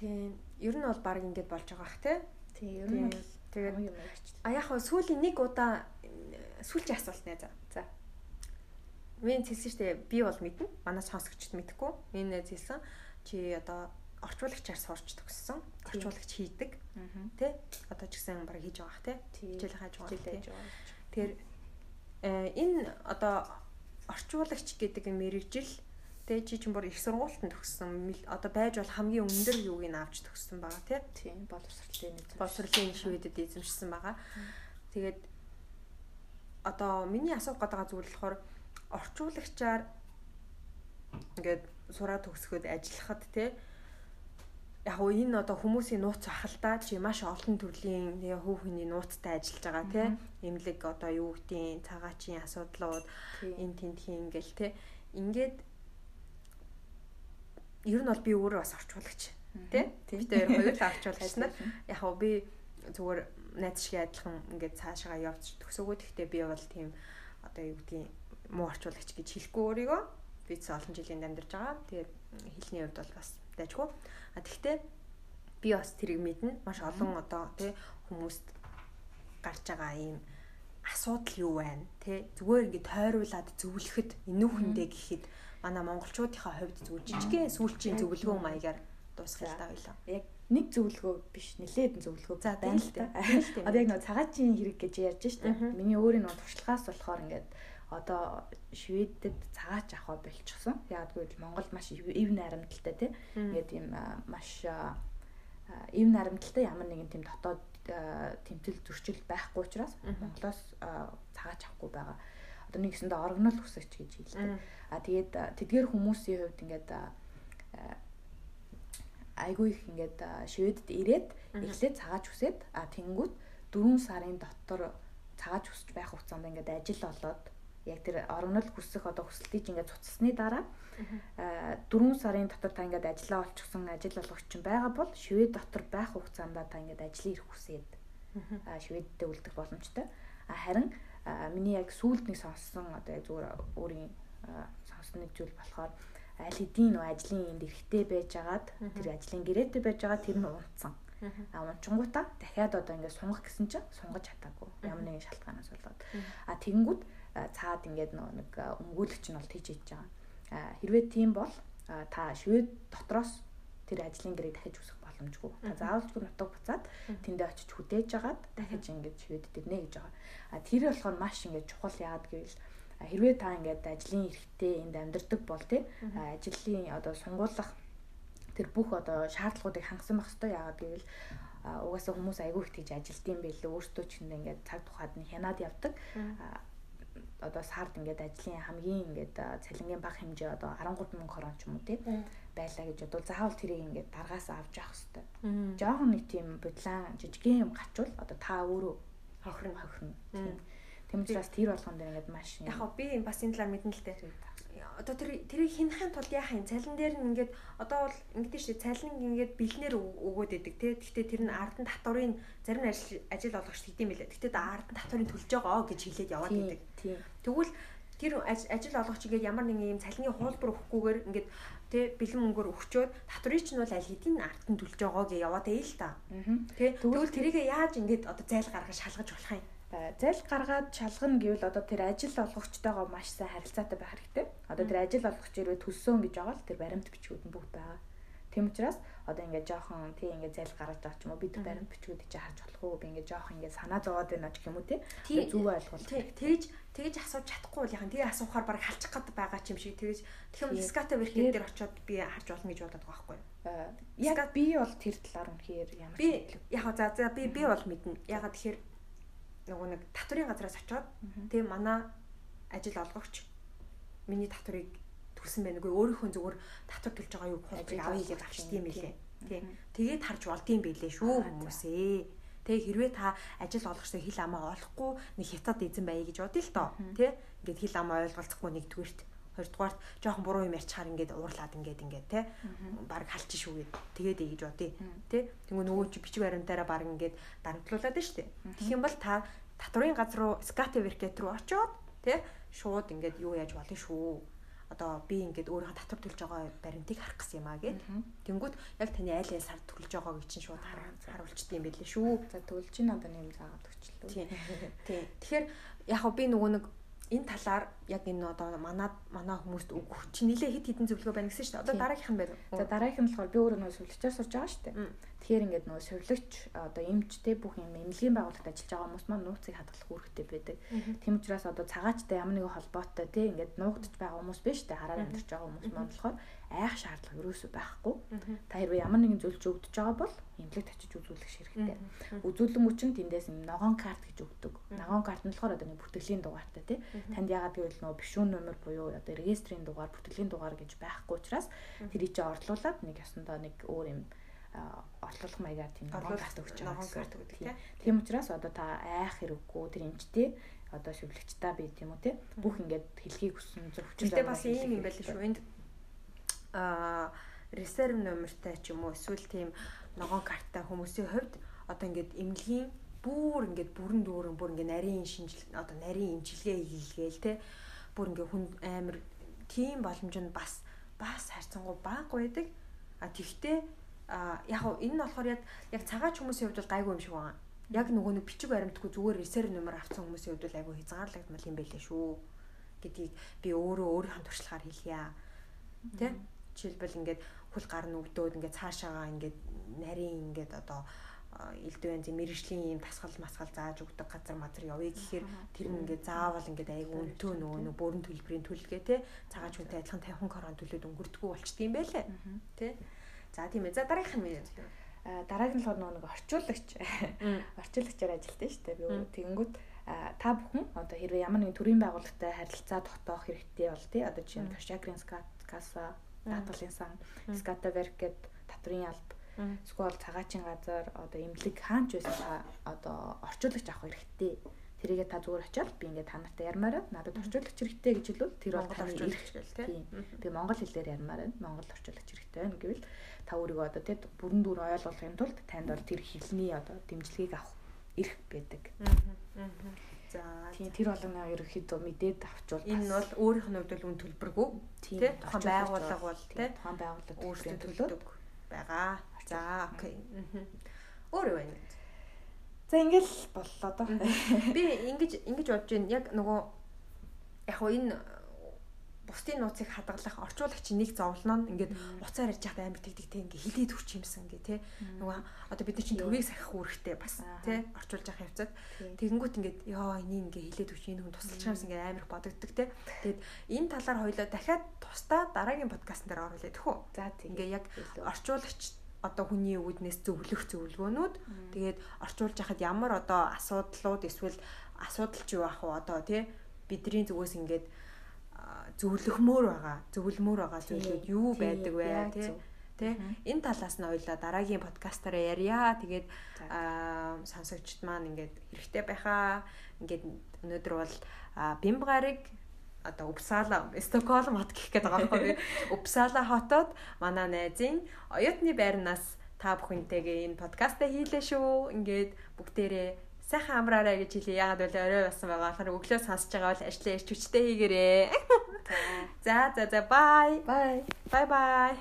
Тийм. Ер нь бол баг ингээд болж байгаа бах тий. Тийм. Ер нь бол тэгээд а яг хөө сүүлийн нэг удаа сүүлчийн асуулт нэ за. За. Мен хэлсэн шүү дээ. Би бол мэднэ. Манай сонсогчд мэдэхгүй. Энэ хэлсэн. Чи одоо орчуулагчаар сурч төгссөн. Орчуулагч хийдэг. Тэ? Одоо ч гэсэн баг хийж байгаа те. Хичээл хааж байгаа. Тэгэхээр э, энэ одоо орчуулагч гэдэг мэрэгжил тэ чи ч бүр их сургуультанд төгссөн. Одоо байж бол хамгийн өндөр юуг нь авч төгссөн байгаа тий. Тийм боловсролын боловсролын шивэдэд эзэмшсэн байгаа. Тэгээд одоо миний асуух гэдэг зүйл болохоор орчуулагчаар ингээд сураа төгсгöd ажиллахад тий яг уу энэ одоо хүмүүсийн нууц ахалдаа чи маш олон төрлийн тэгээ хүүхний нууцтай ажиллаж байгаа тийм эмнэлэг одоо юу гэдгийг цагаачийн асуудлууд энэ тентхийн ингээл тийм ингээд ер нь бол би өөрөө бас орчуулагч тийм тэгтээ хоёулаа орчуулагч нар яг уу би зүгээр найз шиг адилхан ингээд цаашаа явж төгсөөгөө тэгтээ би бол тийм одоо юу гэдгийг муу орчуулагч гэж хэлэхгүй өөрийгөө. Би ч олон жилийн амьдарч байгаа. Тэгээд хэлний хувьд бол бас дайжгүй А тэгтээ би бас тэрийг мэднэ. Маш олон одоо тий хүмүүст гарч байгаа ийм асуудал юу байна тий зүгээр ингээд тойруулаад зөвлөхөд энүүхэндээ гэхэд манай монголчуудынхаа хувьд зүгээр жижигхэн сүүлчийн зөвлөгөө маягаар дуусгах таа байлаа. Яг нэг зөвлөгөө биш нэлээд зөвлөгөө за байна л та. Одоо яг нэг цагаачийн хэрэг гэж ярьж штэ. Миний өөрийн нэг туршлагаас болохоор ингээд одоо Шведэд цагаач авах болчихсон. Яг гэвэл Монголд маш ив наримдалтай тий. Ингээд ийм маш ив наримдалтай ямар нэгэн тийм дотоод тэмцэл зөрчил байхгүй учраас Монголоос цагаач авахгүй байгаа. Одоо нэг гэсэндээ орогнол хүсэгч гэж хэлдэг. А тэгээд тэдгээр хүмүүсийн хувьд ингээд айгүй их ингээд Шведэд ирээд эхлээд цагаач хүсээд а тэнгүүд 4 сарын дотор цагаач хүсэж байх хугацаанд ингээд ажил олоод яг тэр орогнол хүсэх одоо хүсэлтийг ингээд цуцсны дараа аа 4 сарын дотор та ингээд ажиллаа олчихсон ажил олгогч байгаа бол Швед дотор байх хугацаанд та ингээд ажлын ирэх хүсээд аа Шведтэй үлдэх боломжтой. А харин миний яг сүүлд нэг сонссон одоо яг зүгээр өөрийн сонссон нэг зүйл болохоор аль хэдийн нөө ажлын энд эрэхтэй байжгаад тэр ажлын гэрээтэй байжгаад тэр нь унтсан. А унчингуудаа дахиад одоо ингээд сунгах гэсэн чинь сунгаж чадаагүй. Ямар нэгэн шалтгаанаас болоод. А тэгэнгүүт цаад ингээд нэг өмгөөлөгч нь бол тийж хийж байгаа. Хэрвээ тийм бол та швед дотроос тэр ажлын гэрээ дахиж үсэх боломжгүй. Та заавалжгүй нутаг буцаад тэндээ очиж хүдээж агаад дахиж ингээд швед дэрнэ гэж байгаа. А тэр болохоор маш ингээд чухал яагаад гэвэл хэрвээ та ингээд ажлын эрхтээ энд амьдардаг бол тий ажлын одоо сунгуулах тэр бүх одоо шаардлагуудыг хангасан байх хэрэгтэй яагаад гэвэл угаасаа хүмүүс айгүй их тийж ажилтсан байлээ. Өөртөө ч ингээд цаг тухайд нь хянаад явдаг одоо сард ингээд ажлын хамгийн ингээд цалингийн бага хэмжээ одоо 13 мянга хорон ч юм уу тий байлаа гэж бодвол заавал тэрийг ингээд даргаас авч явах хэрэгтэй. Жохон нэг тийм бодлан жижигхэн юм гачвал одоо та өөрөө хохирно хохирно. Тийм. Тийм учраас тэр болгон дээр ингээд маш яг хоо би бас энэ талаар мэдэн л дээ. Одоо тэр тэрийг хинахын тулд яах юм? Цалин дээр нь ингээд одоо бол ингээд шүү. Цалин ингээд бэлнээр өгөөд идэг тий. Гэхдээ тэр нь ард нь татврын зарим ажил ажил олгогч гэдэм билээ. Гэхдээ ард нь татврын төлж байгаа гэж хэлээд яваад идэг. Тэгвэл тэр ажил олгогч ингээд ямар нэгэн юм цалингийн хуулбар өгөхгүйгээр ингээд тий бэлэн мөнгөөр өгчөөд татврыг чинь бол аль хэдийн ард нь төлж байгаа гэж яваад ээ л та. Тий тэгвэл тэрийг яаж ингээд одоо зайл гаргаж шалгаж болох юм? зайл гаргаад шалгана гэвэл одоо тэр ажил олгогчтойгоо маш сайн харилцаатай байх хэрэгтэй. Одоо тэр ажил олгогч ирээ төлсөн гэж байгаа л тэр баримт бичгүүд нь бүгд байгаа. Тийм учраас одоо ингээд жоохон тий ингээд зайл гаргаж байгаа ч юм уу бид баримт бичгүүдийг чи харж болох уу би ингээд жоохон ингээд санаа зовоод байна гэх юм уу тий. Зүг ойлгуул. тий тэгж тэгж асууж чадахгүй бол яхан. Тэгээ асуухаар баг халчих гээд байгаа ч юм шиг тэгж. Тэгэхээр ската верхээ дээр очиод би харж болно гэж бодоод байгаа байхгүй яг би бол тэр талаар үнэхээр ямар би яг за за би би бол мэднэ. Ягаад тэгэхээр нөгөө нэг татврын газраас очиод тий манай ажил олгогч миний татврыг төрсэн байна. Үгүй өөрийнхөө зүгээр татвар төлж байгаа юу хуулбарыг авъя гэж авчт юм билээ. Тий. Тэгээд харж болдсон байлээ шүү хүмүүсээ. Тэгээ хэрвээ та ажил олгохсоо хил амаа олохгүй нэг хятад эзэн байя гэж бодъё л доо. Тий. Ингээд хил амаа ойлголцохгүй нэгдүгээрт хоёрдугаарт жоохон буруу юм ярьчихаар ингээд уурлаад ингээд ингээд те баг халчих шүү гэд. Тэгээд ээ гэж бодъё. Те тэгвэл нөгөө чи бичиг баримтаараа баг ингээд дарамтлуулад нь штэ тэгэх юм бол та татврын газар руу скати веркет руу очиод те шууд ингээд юу яаж болно шүү одоо би ингээд өөрийнхөө татвар төлж байгаа баримтыг харах гэсэн юм аа гэд. Тэнгүүт яг таны айл айл сард төлж байгааг чинь шууд харуулчихдээ юм байлээ шүү. За төлж ин одоо нэм заагаад өгчлөө. Тийм. Тийм. Тэгэхээр яг би нөгөө нэг энэ талаар яг энэ одоо манад манай хүмүүст өгөх чи нилээ хит хитэн зөвлөгөө байна гэсэн шүү дээ. Одоо дараагийнх нь байна? За дараагийнх нь болохоор би өөрөө нөгөө сүлжээр сурж байгаа шүү дээ. Тэгэхээр ингээд нөгөө сувлагч одоо эмчтэй бүх юм эмнэлгийн байгууллагад ажиллаж байгаа хүмүүс маань нууцыг хадгалах үүрэгтэй байдаг. Тийм учраас одоо цагаачтай ямар нэгэн холбоотой тий ингээд нуугдж байгаа хүмүүс биш үү? Хараар амьдарч байгаа хүмүүс маань болохоор айх шаардлага ерөөсөө байхгүй. Та хэрвээ ямар нэгэн зөвлөж өгдөж байгаа бол эмнэлэгт очиж үзүүлэх хэрэгтэй. Үзүүлэн мөчн тэндээс ногоон карт гэж өгдөг. Ногоон карт нь болохоор одоо нэг бүртгэлийн дугаартай тий. Танд яагаад гэвэл нөгөө бишүүн номер буюу одоо регистрийн дугаар, бүртгэлийн дугаар гэж байхгүй учраас тэрийг чи орлуулад нэг ясандаа нэг өөр юм орлуулах маягаар тийм ногоон карт өгч байгаа. Ногоон карт өгдөг тийм. Тийм учраас одоо та айх хэрэггүй тэр эмчтэй одоо шүлэгчтэй бий тийм үү те бүх ингээд хэлхийг хүссэн зөвчтэй. Гэтэ бас ийм юм байл шүү. Энд резерв номертай ч юм уу эсвэл тийм ногоон карттай хүмүүсийн хувьд одоо ингээд эмнэлгийн бүр ингээд бүрэн дүүрэн бүр ингээд нарийн шинжил одоо нарийн имчилгээ хийлгээл те бүр ингээд хүн амар тийм боломж нь бас бас харьцангуй бага байдаг а тэгтээ а яг энэ нь болохоор яг яг цагаач хүмүүсийн хувьд бол гайгүй юм шиг байна. Яг нөгөө нэг бичиг баримтгүй зүгээр резерв номер авсан хүмүүсийн хувьд бол айгүй хязгаарлагдмал юм байлээ шүү гэдгийг би өөрөө өөрийнхөө туршлагаар хэлье. Тэ? Жишээлбэл ингээд хөл гар нь өвдөөд ингээд цаашаагаа ингээд нарийн ингээд одоо элдв янзын мэрэгжлийн юм тасгал масгал зааж өгдөг газар мазар явъя гэхээр тэр нь ингээд заавал ингээд айгу өнтөө нөгөө нэг бүрэн төлбөрийн төлөлгээ те цагаач хүнтэй адилхан 50 корон төлөөд өнгөрдгөө болчтой юм байлээ. Те за тийм ээ. За дараагийнх нь юу дараагийн нь болохоор нөгөө орчуулагч. Орчуулагчаар ажилладаг шүү дээ. Би тэгэнгүүт та бүхэн одоо хэрвээ ямар нэгэн төрийн байгууллагатай харилцаа тогтоох хэрэгтэй бол тий одоо жишээ нь Шагрин касса даатгалын сан. Скатаверк гэд татрын алба эсвэл цагаачийн газар одоо имлэг хаанч байсан та одоо орчуулагч авах хэрэгтэй. Тэрийгээ та зүгээр очиод би ингээд та нартай ярмаар надад орчуулагч хэрэгтэй гэж хэлвэл тэр бол таны орчуулагч гэл тийм. Би монгол хэлээр ярмаар байна монгол орчуулагч хэрэгтэй байна гэвэл та өөрийгөө одоо тийм бүрэн дүр ойлгуулахын тулд танд бол тэр хэлний одоо дэмжлэгийг авах эрх байдаг. За тийм тэр болгоно ерөөхдөө мэдээд авчвал энэ бол өөрийнх нь хувьд үн төлбөргүй тийм тухайн байгууллага бол тийм тухайн байгууллага өөрсдөө төлөдөг байгаа. За окей. Өөр юу байна? За ингээл боллоо доо. Би ингэж ингэж бодож байна. Яг нөгөө яг хоо энэ бусдын нууцыг хадгалах орчуулагч нэг зовлоноо ингээд уцаар ярьж байхад амар тэгдэг те ингээд хилээд өгч юмсан гэ те. Нөгөө одоо бид нар чинь төвийг сахих үүрэгтэй бас те орчуулж явах явцад. Тэгэнгүүт ингээд ёо энийг ингээд хилээд өгч энэ хүн тусалж юмсан ингээд амар бодогддог те. Тэгэд энэ талаар хоёлоо дахиад тусдаа дараагийн подкастн дээр оруулъя тэхүү за тийм ингээд яг орчуулагч одоо хүний үүднээс зөвлөх зөвлөгөөнүүд. Тэгээд орчуулж яхад ямар одоо асуудлууд эсвэл асуудал ч юу ах вэ одоо тий бидний зүгээс ингээд зөвлөхмөр байгаа зөвлөмөр байгаа зүйлүүд юу байдаг вэ тий тий. Энэ талаас нь ойлоо дараагийн подкастаараа ярья. Тэгээд сонсогчд маань ингээд хэрэгтэй байхаа. Ингээд өнөөдөр бол бимб гарыг одоо Упсала, Стокгольм хот гэх гээд байгаа байхгүй. Упсала хотод манай найзын оюутны байрнаас та бүхэнтэйгээ энэ подкастаа хийлээ шүү. Ингээд бүгдээрээ сайхан амраарай гэж хэлээ. Ягаад гэвэл орой басан байгаа болохоор өглөө сонсож байгаа бол ажлаа ирч хүчтэй хийгээрээ. За за за бай. Бай. Бай бай.